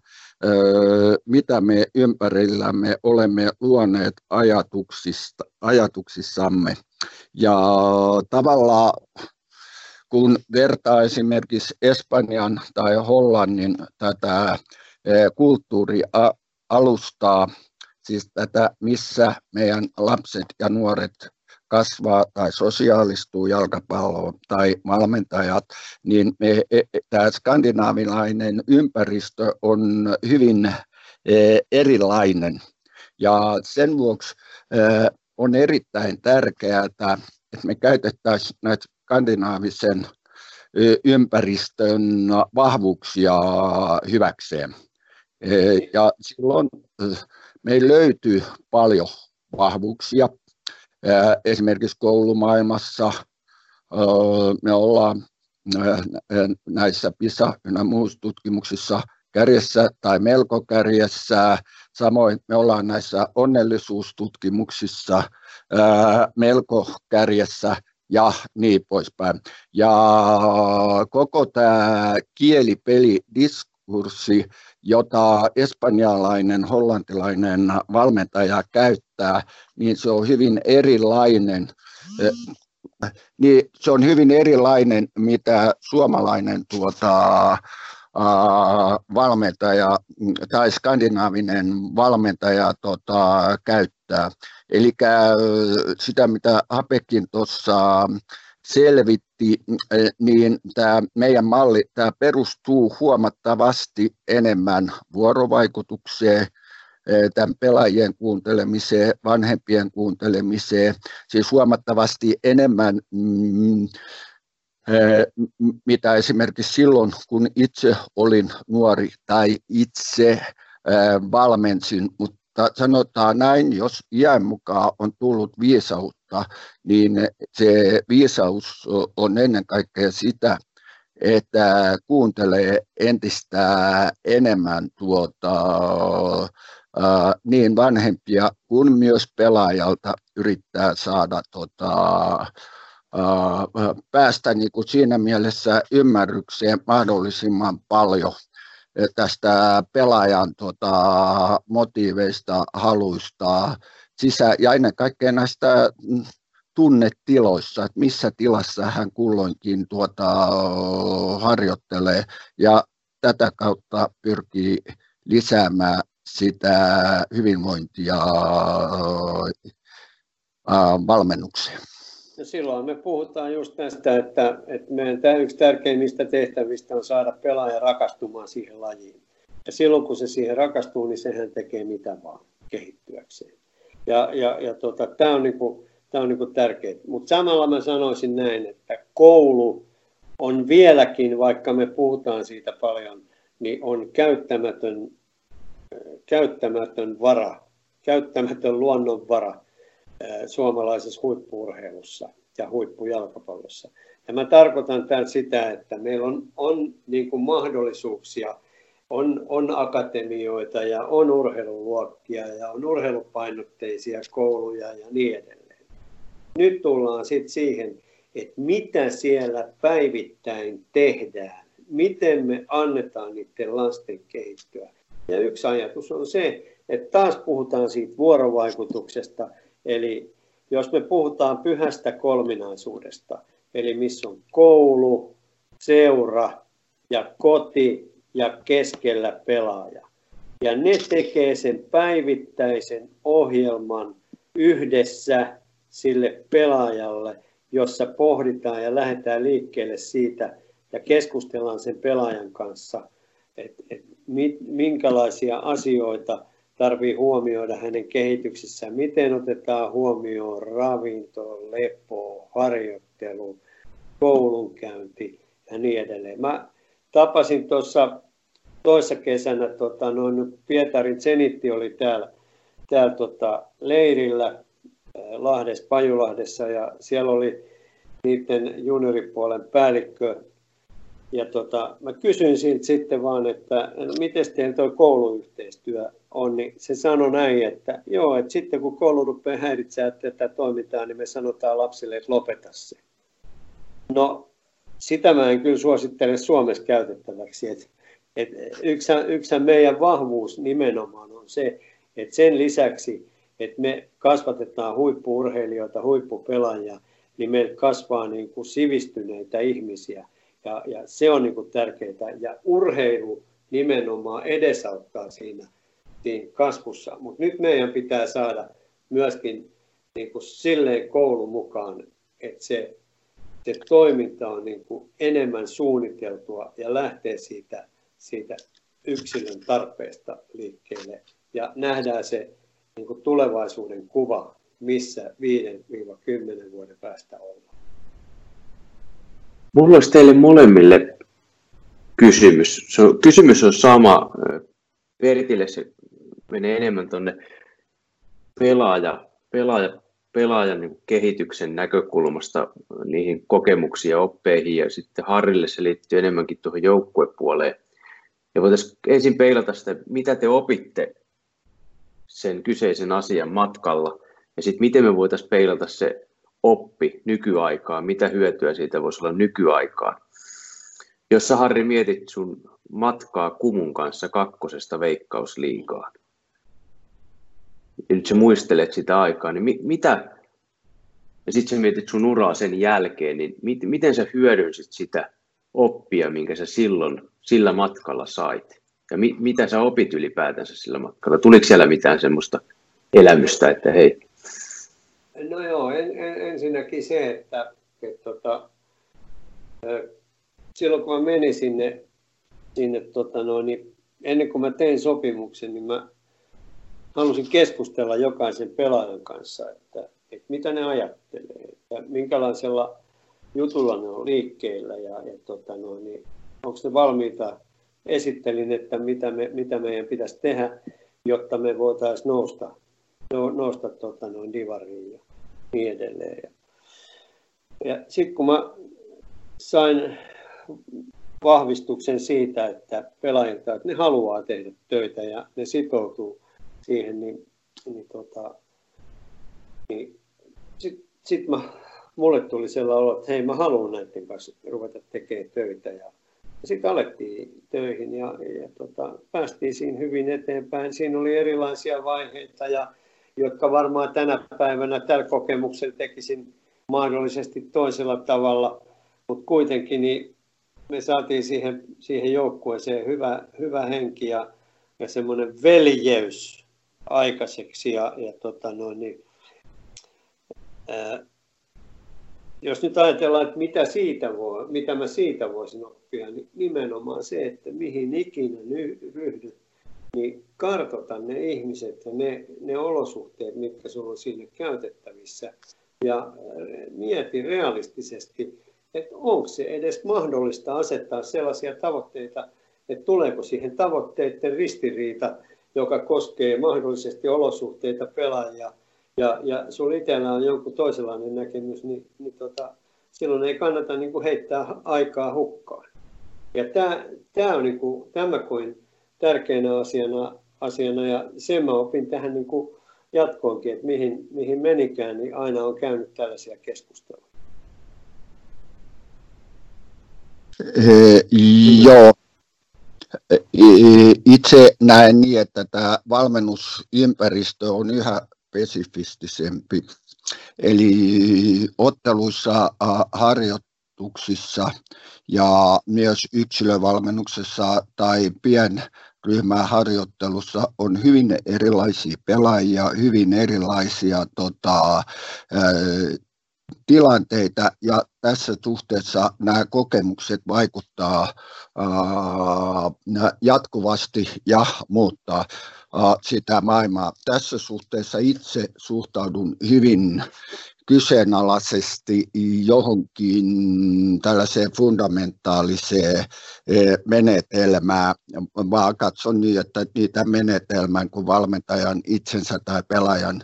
mitä me ympärillämme olemme luoneet ajatuksista, ajatuksissamme. Ja tavallaan kun vertaa esimerkiksi Espanjan tai Hollannin tätä kulttuurialustaa, siis tätä, missä meidän lapset ja nuoret kasvaa tai sosiaalistuu jalkapalloon tai valmentajat, niin me, e, e, tämä skandinaavilainen ympäristö on hyvin e, erilainen. Ja sen vuoksi on erittäin tärkeää, että me käytettäisiin näitä skandinaavisen ympäristön vahvuuksia hyväkseen. Ja silloin meillä löytyy paljon vahvuuksia. Esimerkiksi koulumaailmassa me ollaan näissä PISA- ja muissa tutkimuksissa kärjessä tai melko kärjessä. Samoin me ollaan näissä onnellisuustutkimuksissa melko kärjessä ja niin poispäin. Ja koko tämä kielipelidiskurssi, jota espanjalainen, hollantilainen valmentaja käyttää, niin se on hyvin erilainen niin se on hyvin erilainen, mitä suomalainen tuota, valmentaja tai skandinaavinen valmentaja tota, käyttää. Eli sitä, mitä Hapekin tuossa selvitti, niin tämä meidän malli tämä perustuu huomattavasti enemmän vuorovaikutukseen, tämän pelaajien kuuntelemiseen, vanhempien kuuntelemiseen, siis huomattavasti enemmän mm, mitä esimerkiksi silloin, kun itse olin nuori tai itse valmensin, mutta sanotaan näin, jos iän mukaan on tullut viisautta, niin se viisaus on ennen kaikkea sitä, että kuuntelee entistä enemmän tuota, niin vanhempia kuin myös pelaajalta yrittää saada tota, päästä niin kuin siinä mielessä ymmärrykseen mahdollisimman paljon tästä pelaajan tota, motiiveista, haluista, sisä, ja ennen kaikkea näistä tunnetiloissa, että missä tilassa hän kulloinkin tuota, harjoittelee ja tätä kautta pyrkii lisäämään sitä hyvinvointia valmennukseen. Ja silloin me puhutaan just tästä, että, että meidän tämä yksi tärkeimmistä tehtävistä on saada pelaaja rakastumaan siihen lajiin. Ja silloin kun se siihen rakastuu, niin sehän tekee mitä vaan kehittyäkseen. Ja, ja, ja tota, tämä on, niinku, on niinku tärkeää. Mutta samalla mä sanoisin näin, että koulu on vieläkin, vaikka me puhutaan siitä paljon, niin on käyttämätön, käyttämätön vara, käyttämätön luonnonvara suomalaisessa huippuurheilussa ja huippujalkapallossa. Ja mä tarkoitan tämän sitä, että meillä on, on niin kuin mahdollisuuksia, on, on akatemioita ja on urheiluluokkia ja on urheilupainotteisia kouluja ja niin edelleen. Nyt tullaan sitten siihen, että mitä siellä päivittäin tehdään, miten me annetaan niiden lasten kehittyä. Ja yksi ajatus on se, että taas puhutaan siitä vuorovaikutuksesta, Eli jos me puhutaan pyhästä kolminaisuudesta, eli missä on koulu, seura ja koti ja keskellä pelaaja. Ja ne tekee sen päivittäisen ohjelman yhdessä sille pelaajalle, jossa pohditaan ja lähdetään liikkeelle siitä ja keskustellaan sen pelaajan kanssa, että et, minkälaisia asioita tarvii huomioida hänen kehityksessään, miten otetaan huomioon ravinto, lepo, harjoittelu, koulunkäynti ja niin edelleen. Mä tapasin tuossa toissa kesänä, tota, noin Pietarin Zenitti oli täällä, täällä tota, leirillä äh, Lahdessa, Pajulahdessa ja siellä oli niiden junioripuolen päällikkö. Ja tota, mä kysyin siltä sitten vaan, että no, miten teidän tuo kouluyhteistyö on, niin se sanoi näin, että joo, että sitten kun koulu rupeaa häiritsemään tätä toimintaa, niin me sanotaan lapsille, että lopeta se. No, sitä mä en kyllä suosittele Suomessa käytettäväksi. Että, että yksi, yksi meidän vahvuus nimenomaan on se, että sen lisäksi, että me kasvatetaan huippuurheilijoita, huippupelaajia, niin meillä kasvaa niin kuin sivistyneitä ihmisiä. Ja, ja se on niin kuin tärkeää. Ja urheilu nimenomaan edesauttaa siinä, siinä kasvussa. Mutta nyt meidän pitää saada myöskin niin kuin silleen koulun mukaan, että se se toiminta on niin kuin enemmän suunniteltua ja lähtee siitä, siitä yksilön tarpeesta liikkeelle ja nähdään se niin kuin tulevaisuuden kuva, missä 5-10 vuoden päästä ollaan. Mulla olisi teille molemmille kysymys. Se on, kysymys on sama. Pertille se menee enemmän tuonne pelaaja, pelaaja pelaajan niin kehityksen näkökulmasta niihin kokemuksiin ja oppeihin ja sitten Harrille se liittyy enemmänkin tuohon joukkuepuoleen. Ja voitaisiin ensin peilata sitä, mitä te opitte sen kyseisen asian matkalla ja sitten miten me voitaisiin peilata se oppi nykyaikaan, mitä hyötyä siitä voisi olla nykyaikaan. Jos sä Harri mietit sun matkaa Kumun kanssa kakkosesta veikkausliigaan, ja nyt sä muistelet sitä aikaa, niin mi, mitä, ja sitten sä mietit sun uraa sen jälkeen, niin mit, miten sä hyödynsit sitä oppia, minkä sä silloin sillä matkalla sait? Ja mi, mitä sä opit ylipäätänsä sillä matkalla? Tuliko siellä mitään semmoista elämystä, että hei? No joo, en, en, ensinnäkin se, että, että tota, silloin kun mä menin sinne, sinne tota no, niin ennen kuin mä tein sopimuksen, niin mä halusin keskustella jokaisen pelaajan kanssa, että, että mitä ne ajattelee, että minkälaisella jutulla ne on liikkeellä ja, ja tota noin, niin onko ne valmiita. Esittelin, että mitä, me, mitä meidän pitäisi tehdä, jotta me voitaisiin nousta, nousta tota noin divariin ja niin edelleen. Ja, ja sitten kun mä sain vahvistuksen siitä, että pelaajilta, että ne haluaa tehdä töitä ja ne sitoutuu siihen, niin, niin, tota, niin sitten sit mä, mulle tuli sellainen olo, että hei mä haluan näiden kanssa ruveta tekemään töitä ja, sitten alettiin töihin ja, ja tota, päästiin siinä hyvin eteenpäin. Siinä oli erilaisia vaiheita, ja, jotka varmaan tänä päivänä tällä kokemuksella tekisin mahdollisesti toisella tavalla, mutta kuitenkin niin me saatiin siihen, siihen joukkueeseen hyvä, hyvä henki ja, ja semmoinen veljeys aikaiseksi. Ja, ja tota noin, niin, ää, jos nyt ajatellaan, että mitä, siitä voi, mitä mä siitä voisin oppia, niin nimenomaan se, että mihin ikinä ryhdyt, niin kartota ne ihmiset ja ne, ne olosuhteet, mitkä sulla on sinne käytettävissä. Ja mieti realistisesti, että onko se edes mahdollista asettaa sellaisia tavoitteita, että tuleeko siihen tavoitteiden ristiriita joka koskee mahdollisesti olosuhteita pelaajia, ja, ja sinulla itsellä on jonkun toisenlainen näkemys, niin, niin tota, silloin ei kannata niin kuin heittää aikaa hukkaan. Ja tämä, tämä on niin kuin, tämä kuin tärkeänä asiana, asiana, ja sen mä opin tähän niin kuin jatkoonkin, että mihin, mihin menikään, niin aina on käynyt tällaisia keskusteluja. He, joo, itse näen niin, että tämä valmennusympäristö on yhä spesifistisempi. Eli otteluissa harjo, harjoituksissa ja myös yksilövalmennuksessa tai pienryhmäharjoittelussa on hyvin erilaisia pelaajia, hyvin erilaisia tota, tilanteita ja tässä suhteessa nämä kokemukset vaikuttaa jatkuvasti ja muuttaa sitä maailmaa. Tässä suhteessa itse suhtaudun hyvin kyseenalaisesti johonkin tällaiseen fundamentaaliseen menetelmään, vaan katson niin, että niitä menetelmän kuin valmentajan itsensä tai pelaajan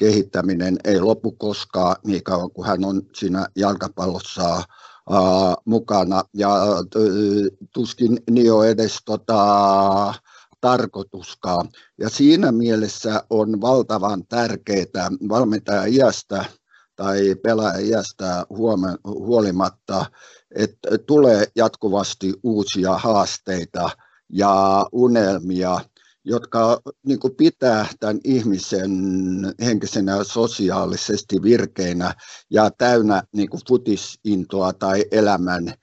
kehittäminen ei lopu koskaan niin kauan kuin hän on siinä jalkapallossa uh, mukana. Ja tuskin niin on edes tota, tarkoituskaan. Ja siinä mielessä on valtavan tärkeää valmentaja iästä tai pelaaja iästä huolimatta, että tulee jatkuvasti uusia haasteita ja unelmia jotka niin kuin pitää tämän ihmisen henkisenä ja sosiaalisesti virkeinä ja täynnä niin kuin futisintoa tai elämän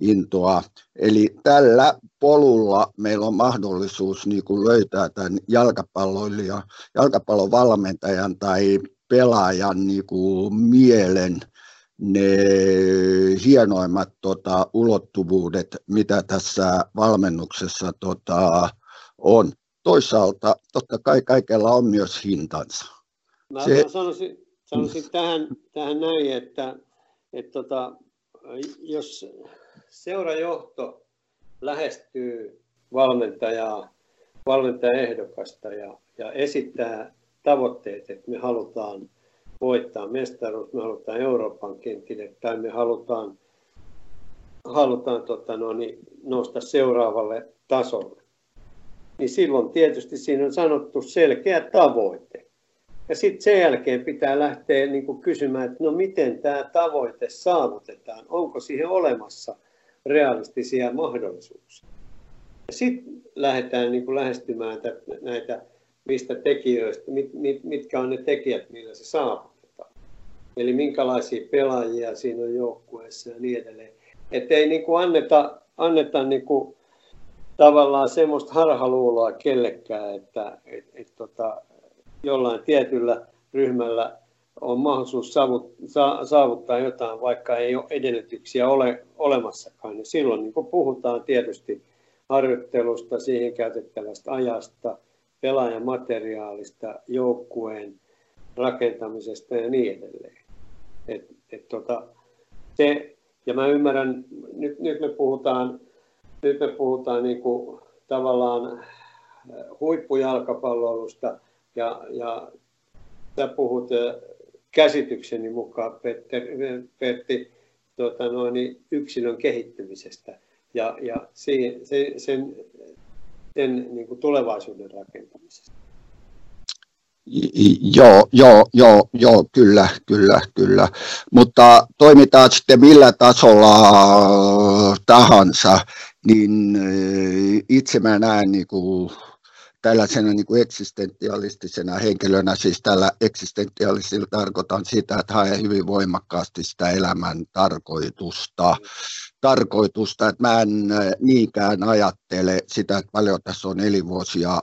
intoa. Eli tällä polulla meillä on mahdollisuus niin kuin löytää tämän jalkapalloilijan, jalkapallon valmentajan tai pelaajan niin kuin mielen ne hienoimmat tota, ulottuvuudet, mitä tässä valmennuksessa tota, on toisaalta totta kai kaikella on myös hintansa. Mä, Se... mä sanoisin, sanoisin tähän, tähän näin, että, että tota, jos seurajohto lähestyy valmentajaa, valmentajaehdokasta ja, ja esittää tavoitteet, että me halutaan voittaa mestaruus, me halutaan Euroopan kentille tai me halutaan, halutaan tota, no, niin, nousta seuraavalle tasolle niin silloin tietysti siinä on sanottu selkeä tavoite. Ja sitten sen jälkeen pitää lähteä niin kysymään, että no miten tämä tavoite saavutetaan, onko siihen olemassa realistisia mahdollisuuksia. Sitten lähdetään niin lähestymään näitä mistä tekijöistä, mit, mit, mitkä on ne tekijät, millä se saavutetaan. Eli minkälaisia pelaajia siinä on joukkueessa ja niin edelleen. Että ei niin anneta, anneta niin tavallaan semmoista harhaluuloa kellekään, että et, et, tota, jollain tietyllä ryhmällä on mahdollisuus saavuttaa jotain, vaikka ei ole edellytyksiä ole olemassakaan. Niin silloin niin kun puhutaan tietysti harjoittelusta, siihen käytettävästä ajasta, pelaajan materiaalista, joukkueen rakentamisesta ja niin edelleen. Et, et tota, se, ja mä ymmärrän, nyt, nyt me puhutaan nyt me puhutaan niin kuin tavallaan äh, huippujalkapalloilusta ja, ja sä puhut äh, käsitykseni mukaan, Petter, Pertti, tuota noin, yksilön kehittymisestä ja, ja siihen, sen, sen, sen niin kuin tulevaisuuden rakentamisesta. Joo, joo, joo, joo, kyllä, kyllä, kyllä. Mutta toimitaan sitten millä tasolla tahansa, niin itse mä näen niin kuin tällaisena niin kuin eksistentialistisena henkilönä, siis tällä eksistentialisilla tarkoitan sitä, että hae hyvin voimakkaasti sitä elämän tarkoitusta, tarkoitusta, että mä en niinkään ajattele sitä, että paljon tässä on elinvuosia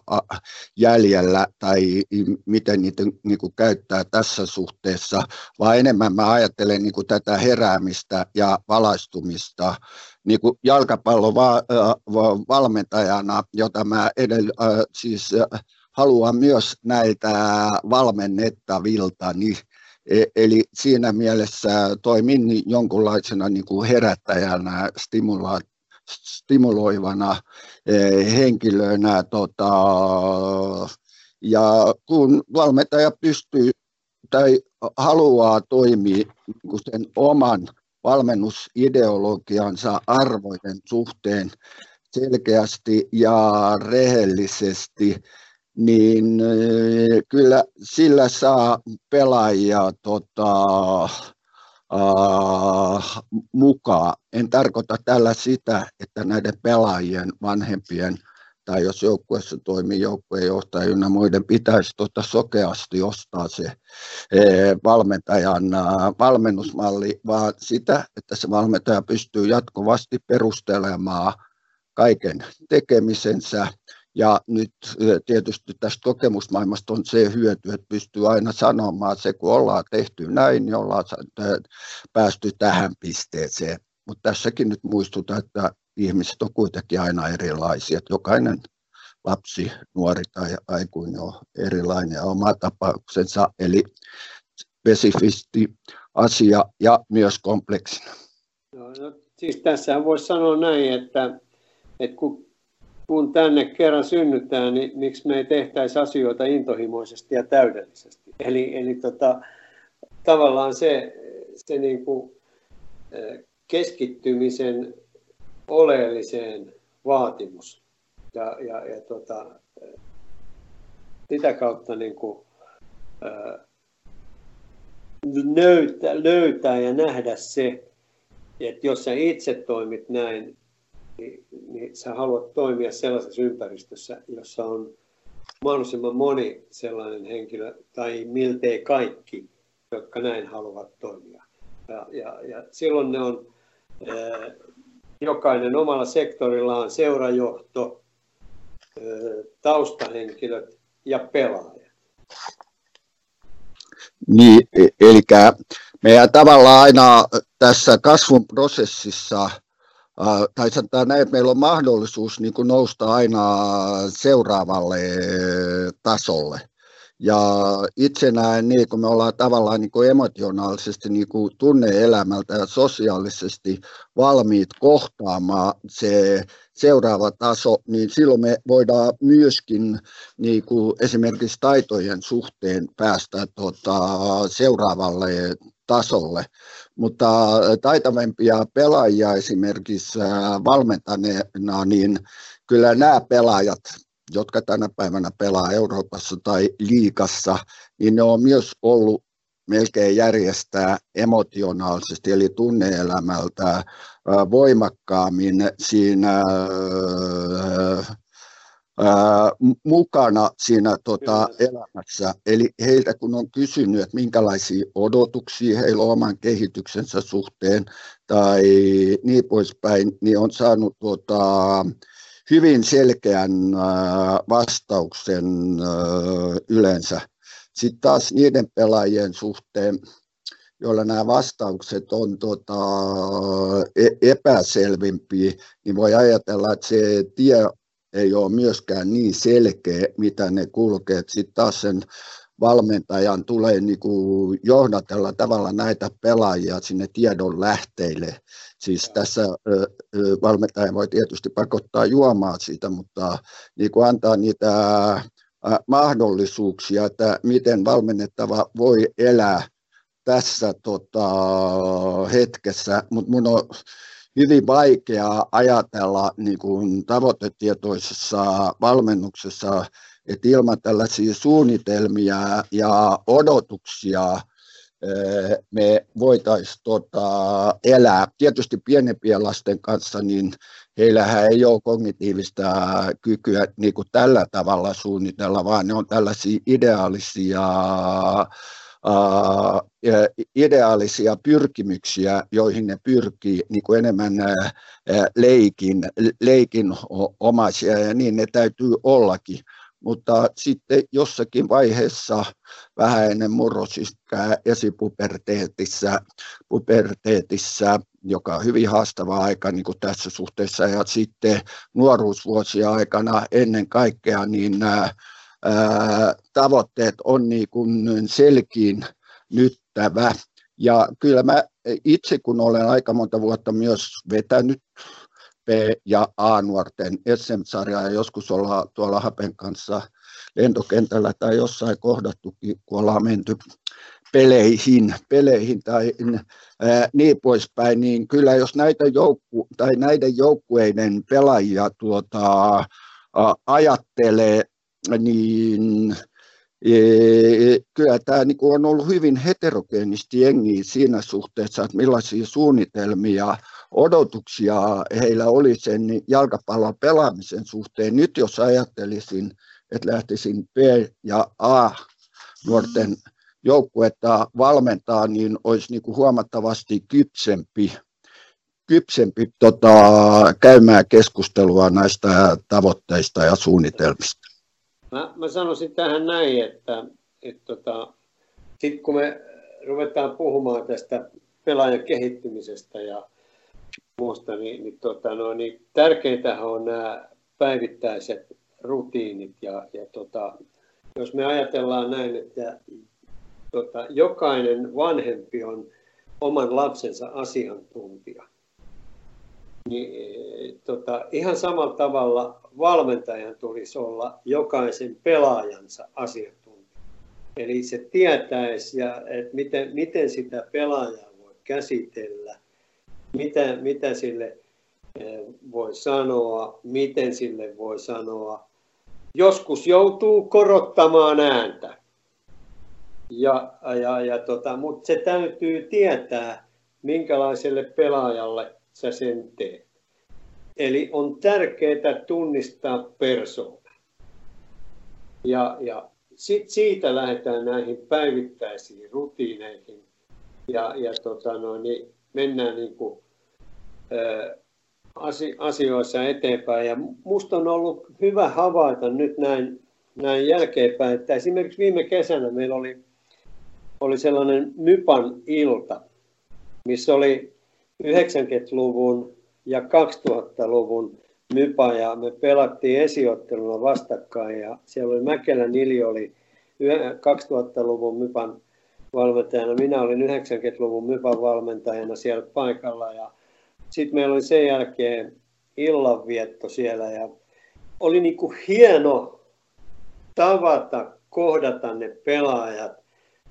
jäljellä tai miten niitä niin kuin käyttää tässä suhteessa, vaan enemmän mä ajattelen niin kuin tätä heräämistä ja valaistumista niin kuin jalkapallon va- valmentajana, jota mä edellä, siis haluan myös näiltä valmennettavilta, niin e, Eli siinä mielessä toimin jonkunlaisena niin kuin herättäjänä, stimula- stimuloivana e, henkilönä. Tota, ja kun valmentaja pystyy tai haluaa toimia niin sen oman valmennusideologiansa arvojen suhteen selkeästi ja rehellisesti, niin eh, kyllä sillä saa pelaajia tota, uh, mukaan. En tarkoita tällä sitä, että näiden pelaajien vanhempien tai jos joukkueessa toimii joukkueenjohtaja ynnä muiden, pitäisi tuota sokeasti ostaa se eh, valmentajan valmennusmalli, vaan sitä, että se valmentaja pystyy jatkuvasti perustelemaan kaiken tekemisensä, ja nyt tietysti tästä kokemusmaailmasta on se hyöty, että pystyy aina sanomaan se, kun ollaan tehty näin, niin ollaan päästy tähän pisteeseen. Mutta tässäkin nyt muistutan, että ihmiset on kuitenkin aina erilaisia. Jokainen lapsi, nuori tai aikuinen on erilainen ja oma tapauksensa, eli spesifisti asia ja myös kompleksina. No, no, siis tässä voisi sanoa näin, että, että kun, kun tänne kerran synnytään, niin miksi me ei tehtäisi asioita intohimoisesti ja täydellisesti. Eli, eli tota, tavallaan se, se niin kuin, keskittymisen oleelliseen vaatimus. Ja, ja, ja tota, sitä kautta niin kuin, ää, löytää, löytää ja nähdä se, että jos sä itse toimit näin, niin, niin sä haluat toimia sellaisessa ympäristössä, jossa on mahdollisimman moni sellainen henkilö, tai miltei kaikki, jotka näin haluavat toimia. Ja, ja, ja silloin ne on ää, jokainen omalla sektorillaan seurajohto, taustahenkilöt ja pelaajat. Niin, e, eli meidän tavallaan aina tässä kasvun prosessissa, tai sanotaan näin, että meillä on mahdollisuus niin kuin nousta aina seuraavalle tasolle. Ja itse näen niin, kun me ollaan tavallaan niin kuin emotionaalisesti niin kuin tunne-elämältä ja sosiaalisesti valmiit kohtaamaan se seuraava taso, niin silloin me voidaan myöskin niin kuin esimerkiksi taitojen suhteen päästä tota, seuraavalle tasolle. Mutta taitavempia pelaajia esimerkiksi valmentaneena, niin kyllä nämä pelaajat jotka tänä päivänä pelaa Euroopassa tai liikassa, niin ne on myös ollut melkein järjestää emotionaalisesti, eli tunneelämältä voimakkaammin siinä mukana siinä tota, elämässä. Eli heiltä kun on kysynyt, että minkälaisia odotuksia heillä on oman kehityksensä suhteen tai niin poispäin, niin on saanut tota, hyvin selkeän äh, vastauksen äh, yleensä. Sitten taas niiden pelaajien suhteen, joilla nämä vastaukset on tota, e-, epäselvimpiä, niin voi ajatella, että se tie ei ole myöskään niin selkeä, mitä ne kulkee. Sitten taas sen valmentajan tulee niin kuin johdatella tavalla näitä pelaajia sinne tiedon lähteille. Siis tässä valmentaja voi tietysti pakottaa juomaan siitä, mutta niin kuin antaa niitä mahdollisuuksia, että miten valmennettava voi elää tässä tota, hetkessä, mutta mun on hyvin vaikea ajatella niin kuin tavoitetietoisessa valmennuksessa, että ilman tällaisia suunnitelmia ja odotuksia me voitaisiin tota, elää. Tietysti pienempien lasten kanssa, niin heillähän ei ole kognitiivista kykyä niin kuin tällä tavalla suunnitella, vaan ne on tällaisia ideaalisia Uh, ideaalisia pyrkimyksiä, joihin ne pyrkii niin kuin enemmän leikin, leikin omaisia ja niin ne täytyy ollakin mutta sitten jossakin vaiheessa vähän ennen murrosiskää esipuberteetissä, puberteetissä, joka on hyvin haastava aika niin kuin tässä suhteessa, ja sitten nuoruusvuosia aikana ennen kaikkea, niin nämä ää, tavoitteet on niin kuin selkiin nyttävä. Ja kyllä mä itse, kun olen aika monta vuotta myös vetänyt Ja A-nuorten SM-sarjaa ja joskus ollaan tuolla Hapen kanssa lentokentällä tai jossain kohdattukin, kun ollaan menty peleihin, peleihin tai niin poispäin, niin kyllä jos näitä joukku, tai näiden joukkueiden pelaajia tuota, ajattelee, niin e, kyllä tämä niin on ollut hyvin heterogeenisesti jengiä siinä suhteessa, että millaisia suunnitelmia odotuksia heillä oli sen jalkapallon pelaamisen suhteen. Nyt jos ajattelisin, että lähtisin B ja A nuorten joukkuetta valmentaa, niin olisi niin kuin huomattavasti kypsempi, kypsempi tota, käymään keskustelua näistä tavoitteista ja suunnitelmista. Mä, mä sanoisin tähän näin, että, että tota, sitten kun me ruvetaan puhumaan tästä pelaajan kehittymisestä ja muusta, niin, niin, tota, no, niin tärkeintähän on nämä päivittäiset rutiinit. Ja, ja tota, jos me ajatellaan näin, että tota, jokainen vanhempi on oman lapsensa asiantuntija, niin tota, ihan samalla tavalla valmentajan tulisi olla jokaisen pelaajansa asiantuntija. Eli se tietäisi, ja, että miten, miten sitä pelaajaa voi käsitellä, mitä, mitä sille eh, voi sanoa, miten sille voi sanoa. Joskus joutuu korottamaan ääntä, ja, ja, ja tota, mutta se täytyy tietää, minkälaiselle pelaajalle sä sen teet. Eli on tärkeää tunnistaa persoona. Ja, ja sitten siitä lähdetään näihin päivittäisiin rutiineihin ja, ja tota no, niin mennään niin kuin, ää, asioissa eteenpäin. Ja musta on ollut hyvä havaita nyt näin, näin jälkeenpäin, että esimerkiksi viime kesänä meillä oli, oli sellainen Mypan ilta, missä oli 90-luvun ja 2000-luvun Mypa ja me pelattiin esiotteluna vastakkain ja siellä oli Mäkelä Nili oli 2000-luvun Mypan valmentajana, minä olin 90-luvun Mypan valmentajana siellä paikalla ja sitten meillä oli sen jälkeen illanvietto siellä ja oli niin kuin hieno tavata, kohdata ne pelaajat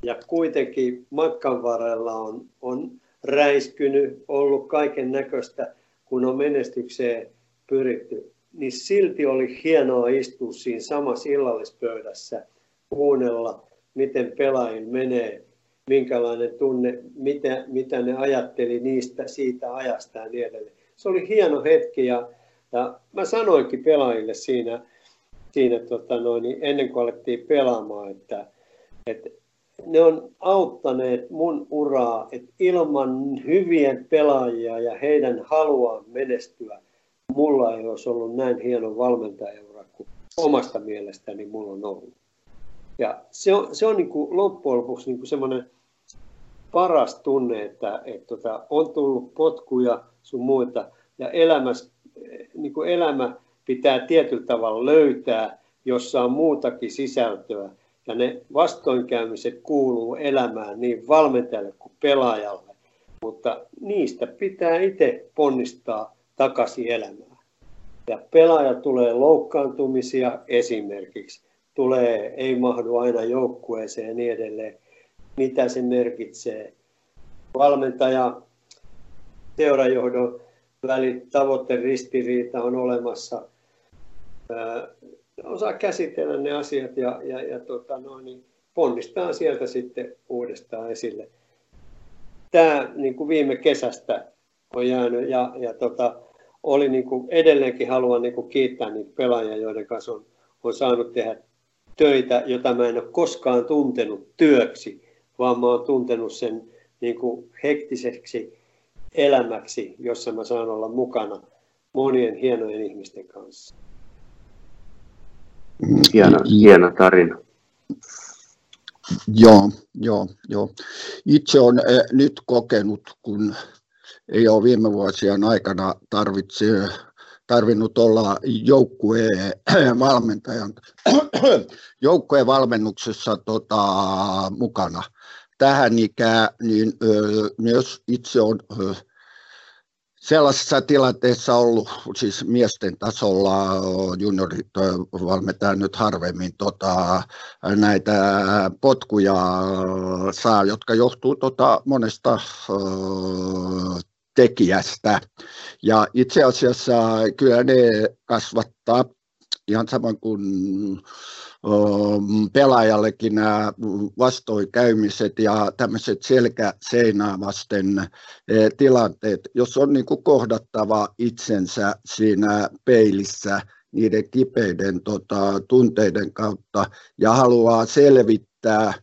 ja kuitenkin matkan varrella on, on räiskynyt, ollut kaiken näköistä, kun on menestykseen pyritty, niin silti oli hienoa istua siinä samassa illallispöydässä, kuunnella, miten pelaajin menee, minkälainen tunne, mitä, mitä ne ajatteli niistä, siitä ajasta ja niin edelleen. Se oli hieno hetki ja, ja mä sanoinkin pelaajille siinä, siinä tota noin, niin ennen kuin alettiin pelaamaan, että, että ne on auttaneet mun uraa, että ilman hyvien pelaajia ja heidän haluaan menestyä, mulla ei olisi ollut näin hieno valmentajaura kuin omasta mielestäni mulla on ollut. Ja se on, se on niin kuin loppujen lopuksi niin semmoinen paras tunne, että, että tota, on tullut potkuja sun muita ja elämässä, niin kuin elämä pitää tietyllä tavalla löytää, jossa on muutakin sisältöä. Ja ne vastoinkäymiset kuuluu elämään niin valmentajalle kuin pelaajalle, mutta niistä pitää itse ponnistaa takaisin elämään. Ja pelaaja tulee loukkaantumisia esimerkiksi, tulee, ei mahdu aina joukkueeseen ja niin edelleen. Mitä se merkitsee? Valmentaja, seurajohdon välit, tavoitteen ristiriita on olemassa. Ää, osaa käsitellä ne asiat ja, ja, ja tota, no, niin ponnistaa sieltä sitten uudestaan esille. Tämä niin kuin viime kesästä on jäänyt ja, ja tota, oli niin kuin, edelleenkin haluan niin kuin kiittää niitä pelaajia, joiden kanssa on, on saanut tehdä töitä, jota mä en ole koskaan tuntenut työksi, vaan mä oon tuntenut sen niin kuin hektiseksi elämäksi, jossa mä saan olla mukana monien hienojen ihmisten kanssa. Hieno, hieno tarina. Joo, joo, joo. Itse olen eh, nyt kokenut, kun ei ole viime vuosien aikana tarvitse, tarvinnut olla joukkueen valmentajan joukkueen valmennuksessa tota, mukana. Tähän ikään, niin myös itse on sellaisessa tilanteessa ollut, siis miesten tasolla juniorit valmentaa nyt harvemmin tota, näitä potkuja saa, jotka johtuu tota, monesta tekijästä. Ja itse asiassa kyllä ne kasvattaa ihan sama kuin pelaajallekin nämä vastoinkäymiset ja tämmöiset selkäseinää vasten e, tilanteet, jos on niin kuin kohdattava itsensä siinä peilissä niiden kipeiden tota, tunteiden kautta ja haluaa selvittää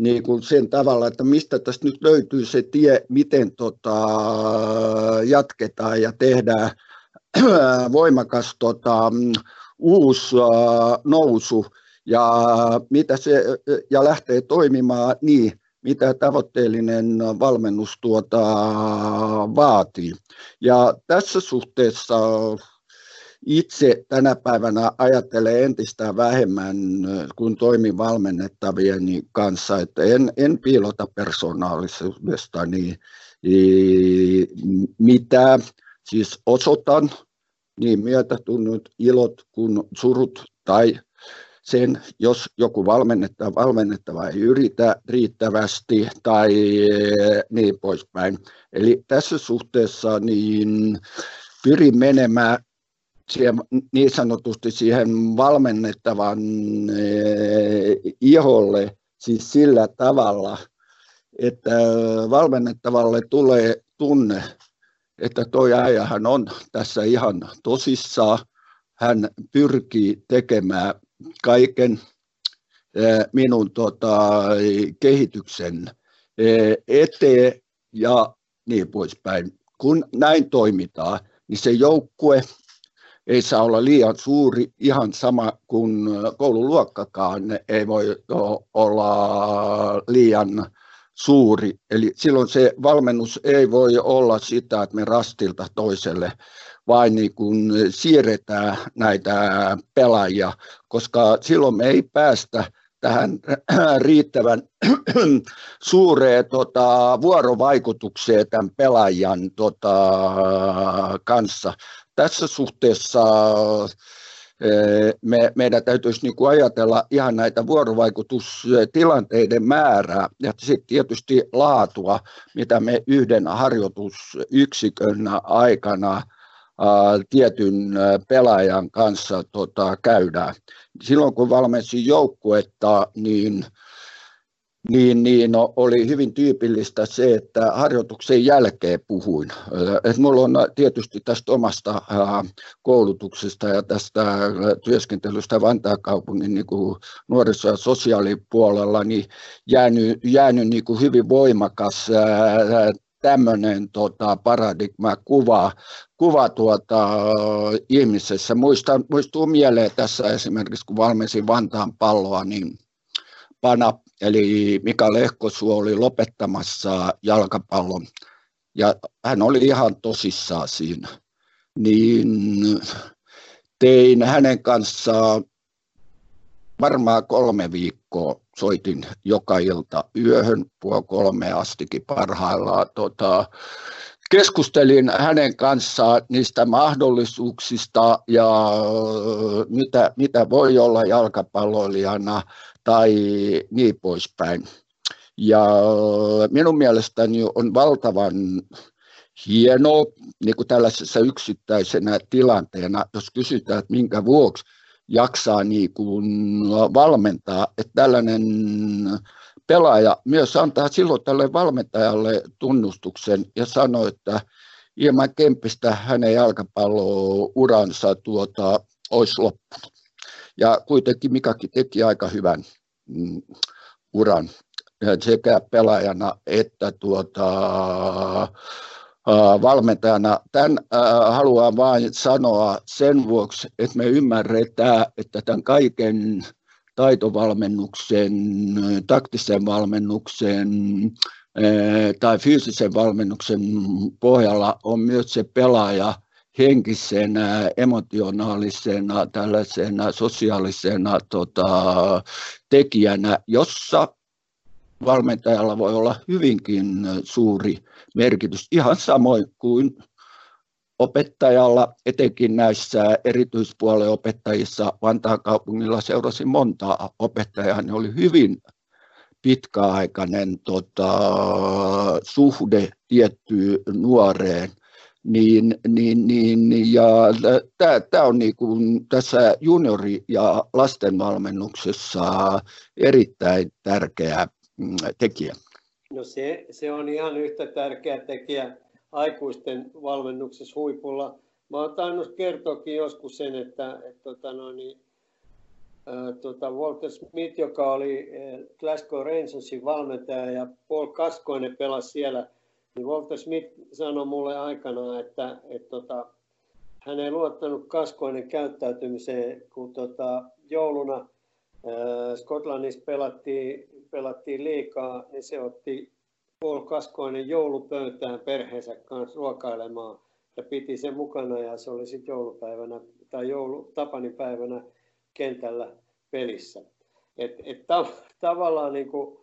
niin kuin sen tavalla, että mistä tästä nyt löytyy se tie, miten tota, jatketaan ja tehdään voimakas tota, uusi nousu ja, mitä se, ja lähtee toimimaan niin, mitä tavoitteellinen valmennus tuota, vaatii. Ja tässä suhteessa itse tänä päivänä ajattelen entistä vähemmän kuin toimin valmennettavien kanssa, että en, en piilota persoonallisuudesta niin, mitä siis osoitan niin myötätunnut ilot kuin surut tai sen, jos joku valmennettava, valmennettava ei yritä riittävästi tai niin poispäin. Eli tässä suhteessa niin pyrin menemään siihen, niin sanotusti siihen valmennettavan eh, iholle siis sillä tavalla, että valmennettavalle tulee tunne, että toi äijähän on tässä ihan tosissaan, hän pyrkii tekemään kaiken eh, minun tota, kehityksen eh, eteen ja niin poispäin. Kun näin toimitaan, niin se joukkue ei saa olla liian suuri, ihan sama kuin koululuokkakaan ei voi olla liian suuri. Eli silloin se valmennus ei voi olla sitä, että me rastilta toiselle vain niin kuin siirretään näitä pelaajia, koska silloin me ei päästä tähän riittävän suureen tota, vuorovaikutukseen tämän pelaajan tota, kanssa. Tässä suhteessa eh, me, meidän täytyisi niin kuin ajatella ihan näitä vuorovaikutustilanteiden määrää ja sitten tietysti laatua, mitä me yhden harjoitusyksikön aikana tietyn pelaajan kanssa tota, käydään. Silloin kun valmensin joukkuetta, niin niin, niin no, oli hyvin tyypillistä se, että harjoituksen jälkeen puhuin. Et mulla on tietysti tästä omasta koulutuksesta ja tästä työskentelystä Vantaan kaupungin niin kuin nuoriso- ja sosiaalipuolella niin jäänyt, jäänyt niin kuin hyvin voimakas tämmöinen tota, paradigma, kuva, kuva tuota, ihmisessä. Muistan, muistuu mieleen tässä esimerkiksi, kun valmensin Vantaan palloa, niin Pana, eli Mika Lehkosuo oli lopettamassa jalkapallon ja hän oli ihan tosissaan siinä. Niin tein hänen kanssaan varmaan kolme viikkoa soitin joka ilta yöhön, puoli kolme astikin parhaillaan. Tota, keskustelin hänen kanssaan niistä mahdollisuuksista ja mitä, mitä voi olla jalkapalloilijana tai niin poispäin. Ja minun mielestäni on valtavan hienoa niin kuin tällaisessa yksittäisenä tilanteena, jos kysytään, että minkä vuoksi jaksaa niin kuin valmentaa, että tällainen pelaaja myös antaa silloin tälle valmentajalle tunnustuksen ja sanoo, että ilman Kempistä hänen jalkapallouransa tuota, olisi loppunut. Ja kuitenkin Mikakin teki aika hyvän mm, uran sekä pelaajana että tuota, valmentajana. Tämän haluan vain sanoa sen vuoksi, että me ymmärretään, että tämän kaiken taitovalmennuksen, taktisen valmennuksen tai fyysisen valmennuksen pohjalla on myös se pelaaja henkisenä, emotionaalisena, tällaisena sosiaalisena tota, tekijänä, jossa valmentajalla voi olla hyvinkin suuri merkitys, ihan samoin kuin opettajalla, etenkin näissä erityispuolen opettajissa. Vantaan kaupungilla seurasin monta opettajaa, ne oli hyvin pitkäaikainen tota, suhde tiettyyn nuoreen, niin, niin, niin ja tämä on niin kuin tässä juniori- ja lastenvalmennuksessa erittäin tärkeä mm, tekijä. No se, se on ihan yhtä tärkeä tekijä aikuisten valmennuksessa huipulla. Mä oon tainnut kertoakin joskus sen, että, että tota no, niin, ää, tota Walter Smith, joka oli Glasgow Rangersin valmentaja ja Paul Kaskoinen pelasi siellä, niin Walter Smith sanoi mulle aikana, että, että tota, hän ei luottanut Kaskoinen käyttäytymiseen, kun tota, jouluna ää, Skotlannissa pelattiin, pelattiin liikaa, niin se otti Paul Kaskoinen joulupöytään perheensä kanssa ruokailemaan ja piti sen mukana ja se oli sitten joulupäivänä tai joulu, päivänä kentällä pelissä. Et, et ta, tavallaan niin kuin,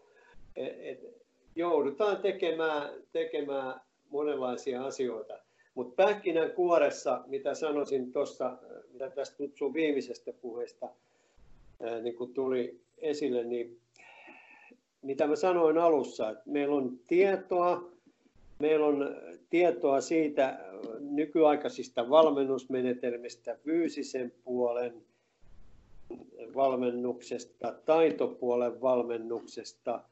et, et joudutaan tekemään, tekemään monenlaisia asioita. Mutta pähkinän kuoressa, mitä sanoisin tuossa, mitä tästä sun viimeisestä puheesta niin tuli esille, niin mitä mä sanoin alussa, että meillä on tietoa, meillä on tietoa siitä nykyaikaisista valmennusmenetelmistä, fyysisen puolen valmennuksesta, taitopuolen valmennuksesta,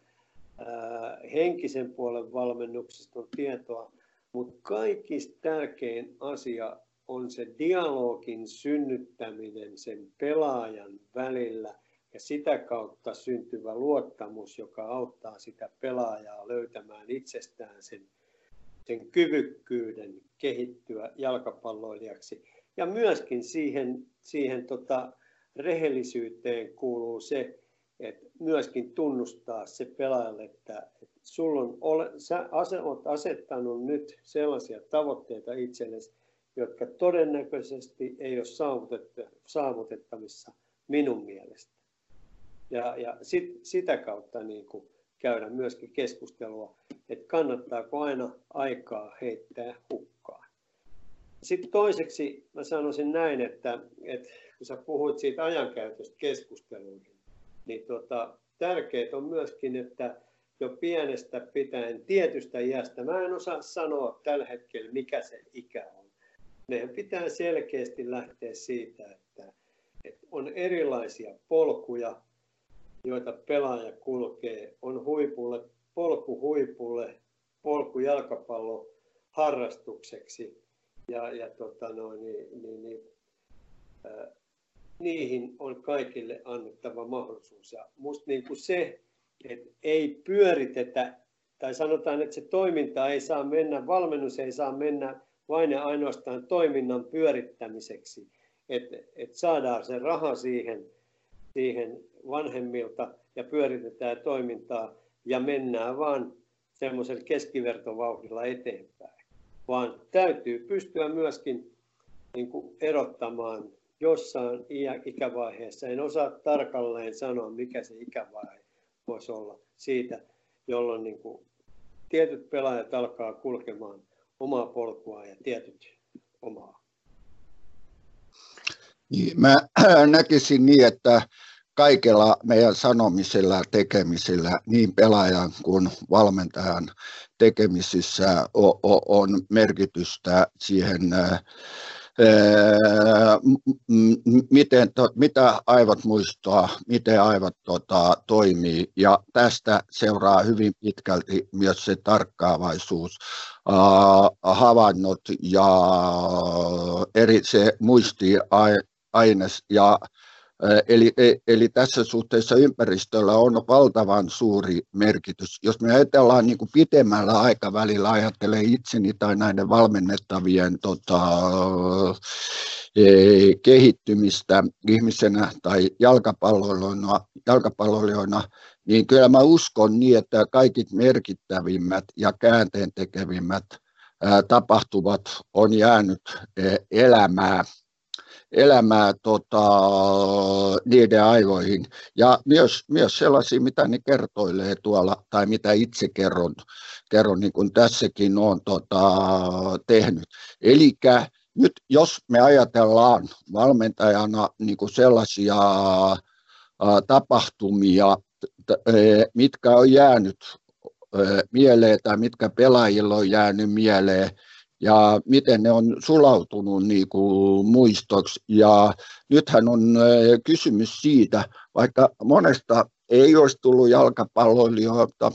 henkisen puolen valmennuksesta on tietoa, mutta kaikista tärkein asia on se dialogin synnyttäminen sen pelaajan välillä ja sitä kautta syntyvä luottamus, joka auttaa sitä pelaajaa löytämään itsestään sen, sen kyvykkyyden kehittyä jalkapalloilijaksi. Ja myöskin siihen, siihen tota, rehellisyyteen kuuluu se, että myöskin tunnustaa se pelaajalle, että, että sulla on ole, sä olet asettanut nyt sellaisia tavoitteita itsellesi, jotka todennäköisesti ei ole saavutettavissa minun mielestä ja, ja sit, sitä kautta niin kuin käydä myöskin keskustelua, että kannattaako aina aikaa heittää hukkaan. Sitten toiseksi mä sanoisin näin, että, että kun sä puhuit siitä ajankäytöstä keskusteluihin, niin tota, tärkeää on myöskin, että jo pienestä pitäen tietystä iästä, mä en osaa sanoa tällä hetkellä mikä se ikä on. Meidän pitää selkeästi lähteä siitä, että, että on erilaisia polkuja, joita pelaaja kulkee, on huipulle, polku huipulle, polku jalkapallo harrastukseksi ja, ja tota noin, niin, niin, niin, ää, niihin on kaikille annettava mahdollisuus. Ja musta niin kuin se, että ei pyöritetä, tai sanotaan, että se toiminta ei saa mennä, valmennus ei saa mennä vain ja ainoastaan toiminnan pyörittämiseksi, että, että saadaan se raha siihen, siihen vanhemmilta ja pyöritetään toimintaa ja mennään vaan semmoisella keskivertovauhdilla eteenpäin. Vaan täytyy pystyä myöskin niin kuin erottamaan jossain ikävaiheessa. En osaa tarkalleen sanoa, mikä se ikävaihe voisi olla siitä, jolloin niin kuin tietyt pelaajat alkaa kulkemaan omaa polkua ja tietyt omaa. Niin, mä näkisin niin, että kaikella meidän sanomisella tekemisellä, niin pelaajan kuin valmentajan tekemisissä on merkitystä siihen, miten, mitä aivot muistaa, miten aivot tota, toimii. Ja tästä seuraa hyvin pitkälti myös se tarkkaavaisuus, havainnot ja eri se muistiaines ja Eli, e, eli tässä suhteessa ympäristöllä on valtavan suuri merkitys. Jos me ajatellaan niin kuin pitemmällä aikavälillä, ajattelee itseni tai näiden valmennettavien tota, e, kehittymistä ihmisenä tai jalkapalloilijoina, jalkapalloilijoina, niin kyllä mä uskon niin, että kaikki merkittävimmät ja käänteen tekevimmät tapahtuvat on jäänyt e, elämää elämää tota, niiden aivoihin. Ja myös, myös sellaisia, mitä ne kertoilee tuolla, tai mitä itse kerron, kerron niin kuin tässäkin on tota, tehnyt. Eli nyt jos me ajatellaan valmentajana niin kuin sellaisia tapahtumia, mitkä on jäänyt ä, mieleen tai mitkä pelaajilla on jäänyt mieleen, ja miten ne on sulautunut niin kuin muistoksi. Ja nythän on kysymys siitä, vaikka monesta ei olisi tullut jalkapalloilijoita,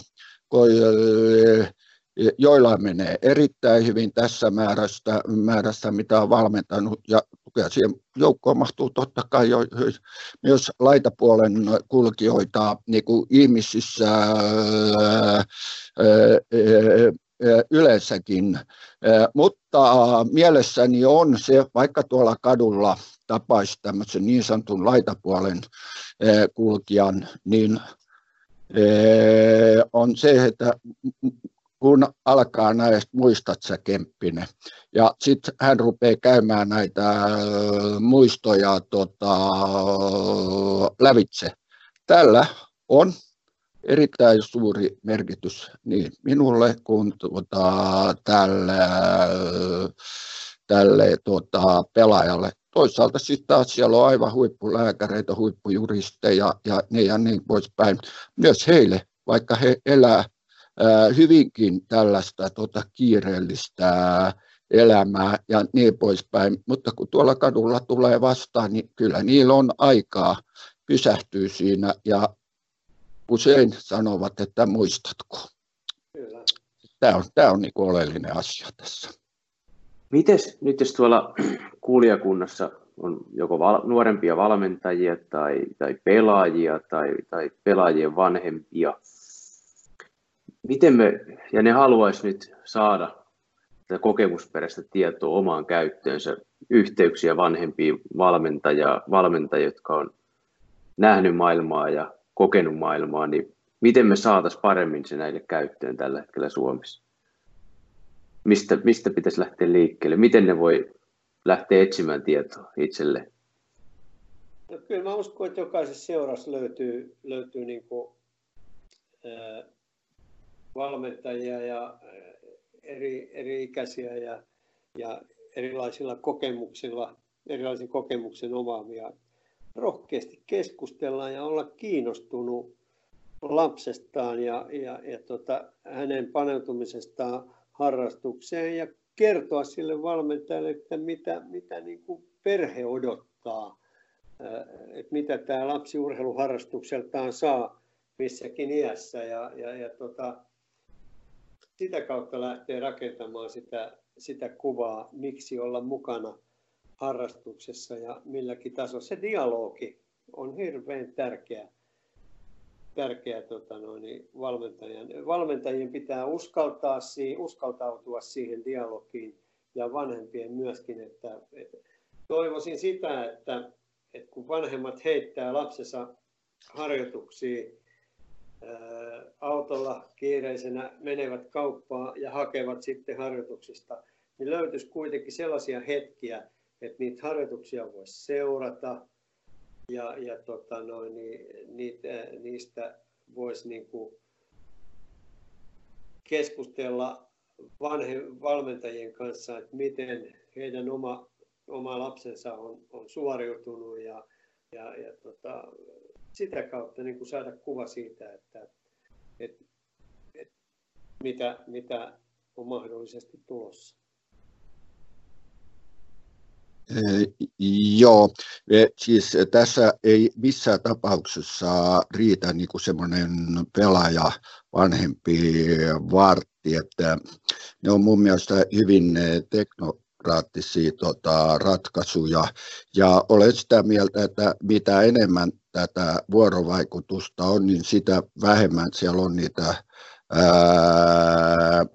joilla menee erittäin hyvin tässä määrässä, määrässä mitä on valmentanut, ja siihen joukkoon mahtuu totta kai jo, myös laitapuolen kulkijoita niin kuin ihmisissä ää, ää, yleensäkin, mutta mielessäni on se, vaikka tuolla kadulla tapaisi tämmöisen niin sanotun laitapuolen kulkijan, niin on se, että kun alkaa näistä, muistat sä Kemppinen, ja sitten hän rupeaa käymään näitä muistoja tota, lävitse. Tällä on erittäin suuri merkitys niin minulle kuin tuota, tälle, tälle tuota, pelaajalle. Toisaalta sitten taas siellä on aivan huippulääkäreitä, huippujuristeja ja niin ja niin poispäin. Myös heille, vaikka he elää hyvinkin tällaista tota, kiireellistä elämää ja niin poispäin. Mutta kun tuolla kadulla tulee vastaan, niin kyllä niillä on aikaa pysähtyä siinä ja usein sanovat, että muistatko. Kyllä. Tämä on, tämä on niin oleellinen asia tässä. Mites nyt jos tuolla kuulijakunnassa on joko val, nuorempia valmentajia tai, tai pelaajia tai, tai pelaajien vanhempia, miten me, ja ne haluaisi nyt saada tätä kokemusperäistä tietoa omaan käyttöönsä, yhteyksiä vanhempiin valmentajia, valmentajia, jotka on nähnyt maailmaa ja kokenut maailmaa, niin miten me saataisiin paremmin se näille käyttöön tällä hetkellä Suomessa? Mistä, mistä pitäisi lähteä liikkeelle? Miten ne voi lähteä etsimään tietoa itselle? No, kyllä mä uskon, että jokaisessa seurassa löytyy, löytyy niin kuin, ää, valmentajia ja eri, eri ikäisiä ja, ja erilaisilla kokemuksilla, erilaisen kokemuksen omaavia rohkeasti keskustella ja olla kiinnostunut lapsestaan ja, ja, ja tota, hänen paneutumisestaan harrastukseen ja kertoa sille valmentajalle, että mitä, mitä niin kuin perhe odottaa, että mitä tämä lapsi urheiluharrastukseltaan saa missäkin iässä ja, ja, ja tota, sitä kautta lähtee rakentamaan sitä, sitä kuvaa, miksi olla mukana harrastuksessa ja milläkin tasolla. Se dialogi on hirveän tärkeä, tärkeä tota noin, valmentajan. Valmentajien pitää uskaltaa, uskaltautua siihen dialogiin ja vanhempien myöskin. Että, että toivoisin sitä, että, että kun vanhemmat heittää lapsensa harjoituksiin autolla kiireisenä menevät kauppaan ja hakevat sitten harjoituksista, niin löytyisi kuitenkin sellaisia hetkiä, että niitä harjoituksia voisi seurata ja, ja tota noin, niin, niitä, niistä voisi niin kuin keskustella vanhe, valmentajien kanssa, että miten heidän oma, oma lapsensa on, on suoriutunut ja, ja, ja tota, sitä kautta niin kuin saada kuva siitä, että, että, että mitä, mitä on mahdollisesti tulossa. Joo, siis tässä ei missään tapauksessa riitä niin kuin semmoinen pelaaja vanhempi vartti, että ne on mun mielestä hyvin teknokraattisia tota, ratkaisuja. Ja olen sitä mieltä, että mitä enemmän tätä vuorovaikutusta on, niin sitä vähemmän siellä on niitä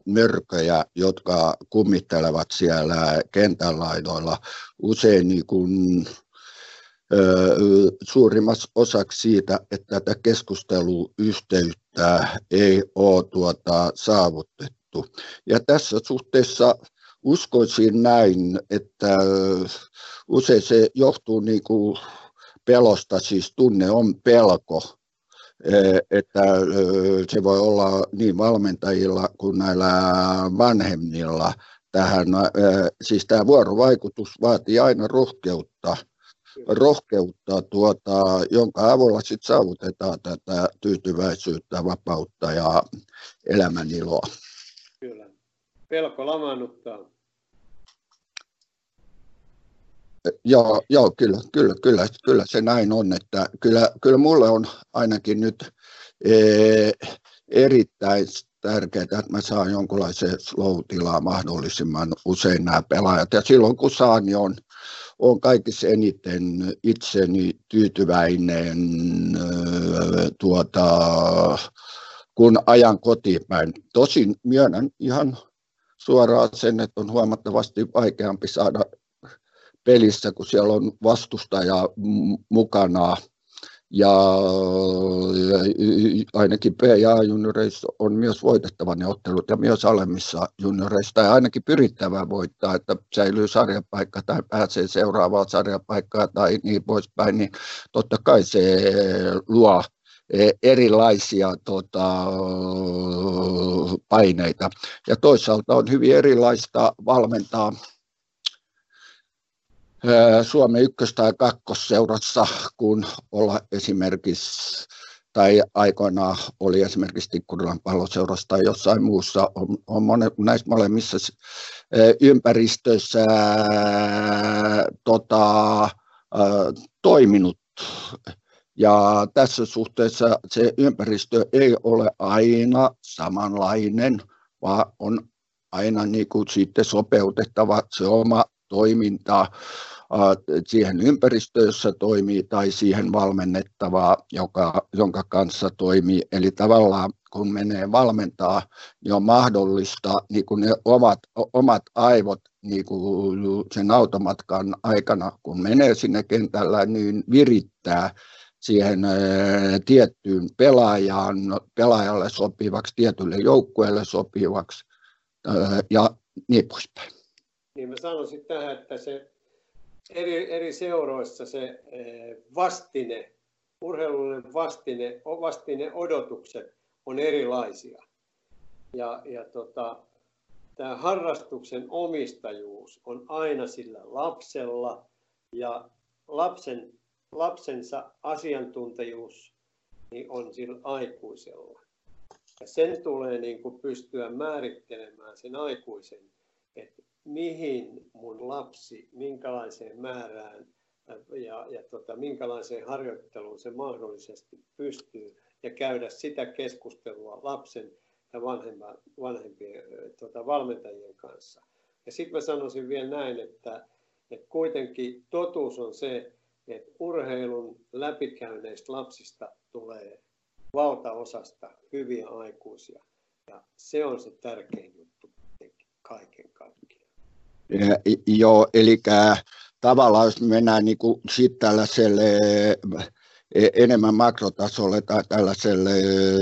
mörköjä, jotka kummittelevat siellä kentän laidoilla. Usein niin kuin, suurimmassa osaksi siitä, että tätä keskusteluyhteyttä ei ole tuota, saavutettu. Ja tässä suhteessa uskoisin näin, että usein se johtuu niin kuin pelosta, siis tunne on pelko, että se voi olla niin valmentajilla kuin näillä vanhemmilla tähän, siis tämä vuorovaikutus vaatii aina rohkeutta, rohkeutta tuota, jonka avulla sitten saavutetaan tätä tyytyväisyyttä, vapautta ja elämäniloa. Kyllä. Pelko lamaannuttaa. Joo, joo kyllä, kyllä, kyllä, kyllä se näin on, että kyllä, kyllä mulle on ainakin nyt ee, erittäin tärkeää, että mä saan jonkunlaisen slow-tilaa mahdollisimman usein nämä pelaajat. Ja silloin kun saan, niin on, on kaikissa eniten itseni tyytyväinen tuota, kun ajan kotipäin. Tosin myönnän ihan suoraan sen, että on huomattavasti vaikeampi saada pelissä, kun siellä on vastustaja mukana. Ja ainakin P- ja junioreissa on myös voitettava ne ottelut ja myös alemmissa junioreissa, tai ainakin pyrittävä voittaa, että säilyy sarjapaikka tai pääsee seuraavaan sarjapaikkaan tai niin poispäin, niin totta kai se luo e, erilaisia tota, paineita. Ja toisaalta on hyvin erilaista valmentaa Suomen ykkös- tai kakkosseurassa, kun olla esimerkiksi tai aikoinaan oli esimerkiksi Tikkurilan palloseurassa tai jossain muussa, on, on näissä molemmissa ympäristöissä tota, toiminut. Ja tässä suhteessa se ympäristö ei ole aina samanlainen, vaan on aina niin kuin sitten sopeutettava se oma toiminta siihen ympäristöön, jossa toimii, tai siihen valmennettavaa, joka, jonka kanssa toimii. Eli tavallaan kun menee valmentaa, niin on mahdollista niin kuin ne omat, omat aivot niin kuin sen automatkan aikana, kun menee sinne kentällä, niin virittää siihen tiettyyn pelaajaan, pelaajalle sopivaksi, tietylle joukkueelle sopivaksi ja niin poispäin. Niin mä sanoisin tähän, että se eri, eri seuroissa se eh, vastine, urheilullinen vastine, vastine odotukset on erilaisia. Ja, ja tota, tämä harrastuksen omistajuus on aina sillä lapsella ja lapsen, lapsensa asiantuntijuus niin on sillä aikuisella. Ja sen tulee niin kuin pystyä määrittelemään sen aikuisen, että mihin mun lapsi, minkälaiseen määrään ja, ja tota, minkälaiseen harjoitteluun se mahdollisesti pystyy ja käydä sitä keskustelua lapsen ja vanhemman, vanhempien tota, valmentajien kanssa. Ja sitten mä sanoisin vielä näin, että, että kuitenkin totuus on se, että urheilun läpikäyneistä lapsista tulee valtaosasta hyviä aikuisia. Ja se on se tärkein juttu kaiken kaikkiaan. Joo, eli tavallaan jos mennään niin kuin sit tällaiselle enemmän makrotasolle tai tällaiselle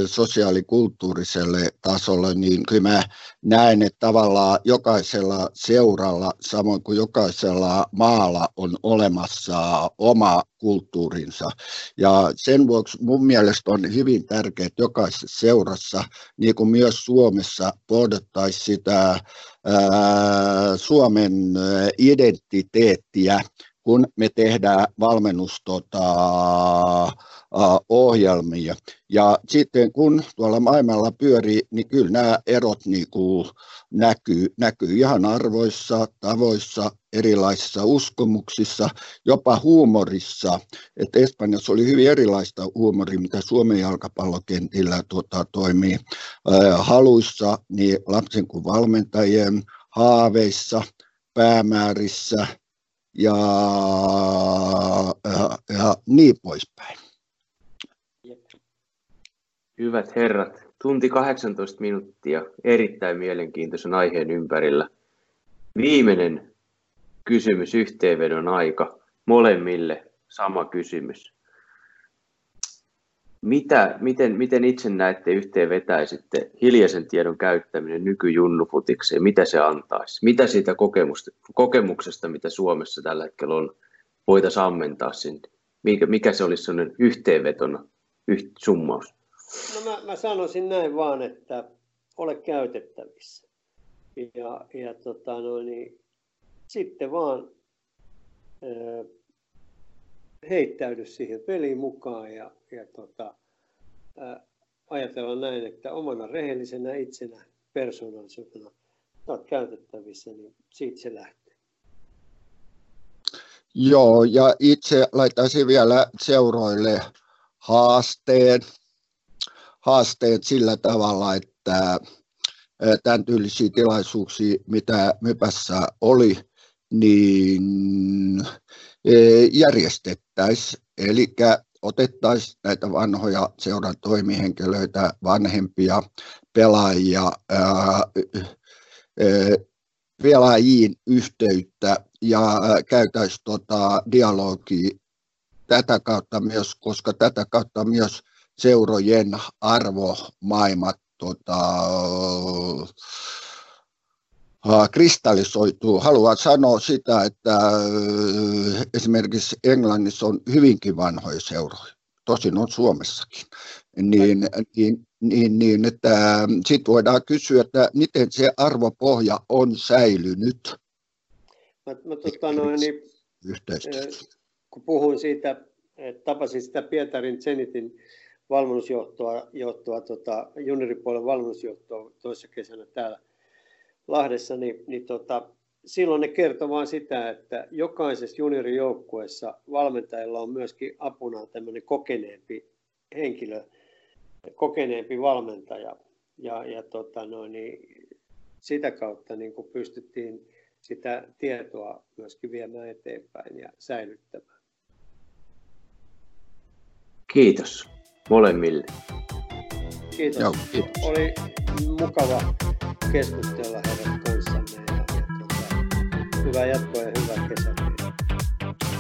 sosiaalikulttuuriselle tasolle, niin kyllä mä näen, että tavallaan jokaisella seuralla, samoin kuin jokaisella maalla on olemassa oma kulttuurinsa. Ja sen vuoksi mun mielestä on hyvin tärkeää, että jokaisessa seurassa, niin kuin myös Suomessa, pohdittaisiin sitä ää, Suomen identiteettiä, kun me tehdään valmennusohjelmia. ohjelmia. Ja sitten kun tuolla maailmalla pyörii, niin kyllä nämä erot niin kuin näkyy, näkyy ihan arvoissa, tavoissa, erilaisissa uskomuksissa, jopa huumorissa. Et Espanjassa oli hyvin erilaista huumoria, mitä Suomen jalkapallokentillä tuota, toimii. Haluissa, niin lapsen kuin valmentajien haaveissa, päämäärissä ja, ja, niin poispäin. Hyvät herrat, tunti 18 minuuttia erittäin mielenkiintoisen aiheen ympärillä. Viimeinen kysymys, yhteenvedon aika. Molemmille sama kysymys. Mitä, miten, miten itse näette yhteen vetäisitte hiljaisen tiedon käyttäminen nykyjunnufutikseen? Mitä se antaisi? Mitä siitä kokemuksesta, mitä Suomessa tällä hetkellä on, voitaisiin ammentaa sinne? Mikä, mikä se olisi sellainen yhteenvetona, yht, summaus? No mä, mä sanoisin näin vaan, että ole käytettävissä. Ja, ja tota, no niin, sitten vaan ää, heittäydy siihen peliin mukaan ja, ja tota, ää, ajatella näin, että omana rehellisenä itsenä, persoonallisuutena olet käytettävissä, niin siitä se lähtee. Joo, ja itse laittaisin vielä seuroille haasteen, haasteet sillä tavalla, että tämän tyylisiä tilaisuuksia, mitä Mypässä oli, niin järjestettäisiin. Eli otettaisiin näitä vanhoja seuran toimihenkilöitä, vanhempia pelaajia, ää, pelaajiin yhteyttä ja käytäisiin tota dialogia tätä kautta myös, koska tätä kautta myös seurojen arvomaailmat tota, kristallisoituu. Haluan sanoa sitä, että esimerkiksi Englannissa on hyvinkin vanhoja seuroja, tosin on Suomessakin, niin, niin, niin, niin että sitten voidaan kysyä, että miten se arvopohja on säilynyt. Mä, mä tota, noin, niin, kun puhuin siitä, että tapasin sitä Pietarin Zenitin valmennusjohtoa, johtoa, tota, junioripuolen valmennusjohtoa toisessa kesänä täällä Lahdessa, niin, niin tota, silloin ne kertoo vain sitä, että jokaisessa juniorijoukkueessa valmentajilla on myöskin apuna tämmöinen kokeneempi henkilö, kokeneempi valmentaja. Ja, ja tota noin, niin sitä kautta niin kuin pystyttiin sitä tietoa myöskin viemään eteenpäin ja säilyttämään. Kiitos molemmille. Kiitos. Joo, kiitos. Oli mukava keskustella heidän kanssanne ja, ja hyvää jatkoa ja hyvää kesää.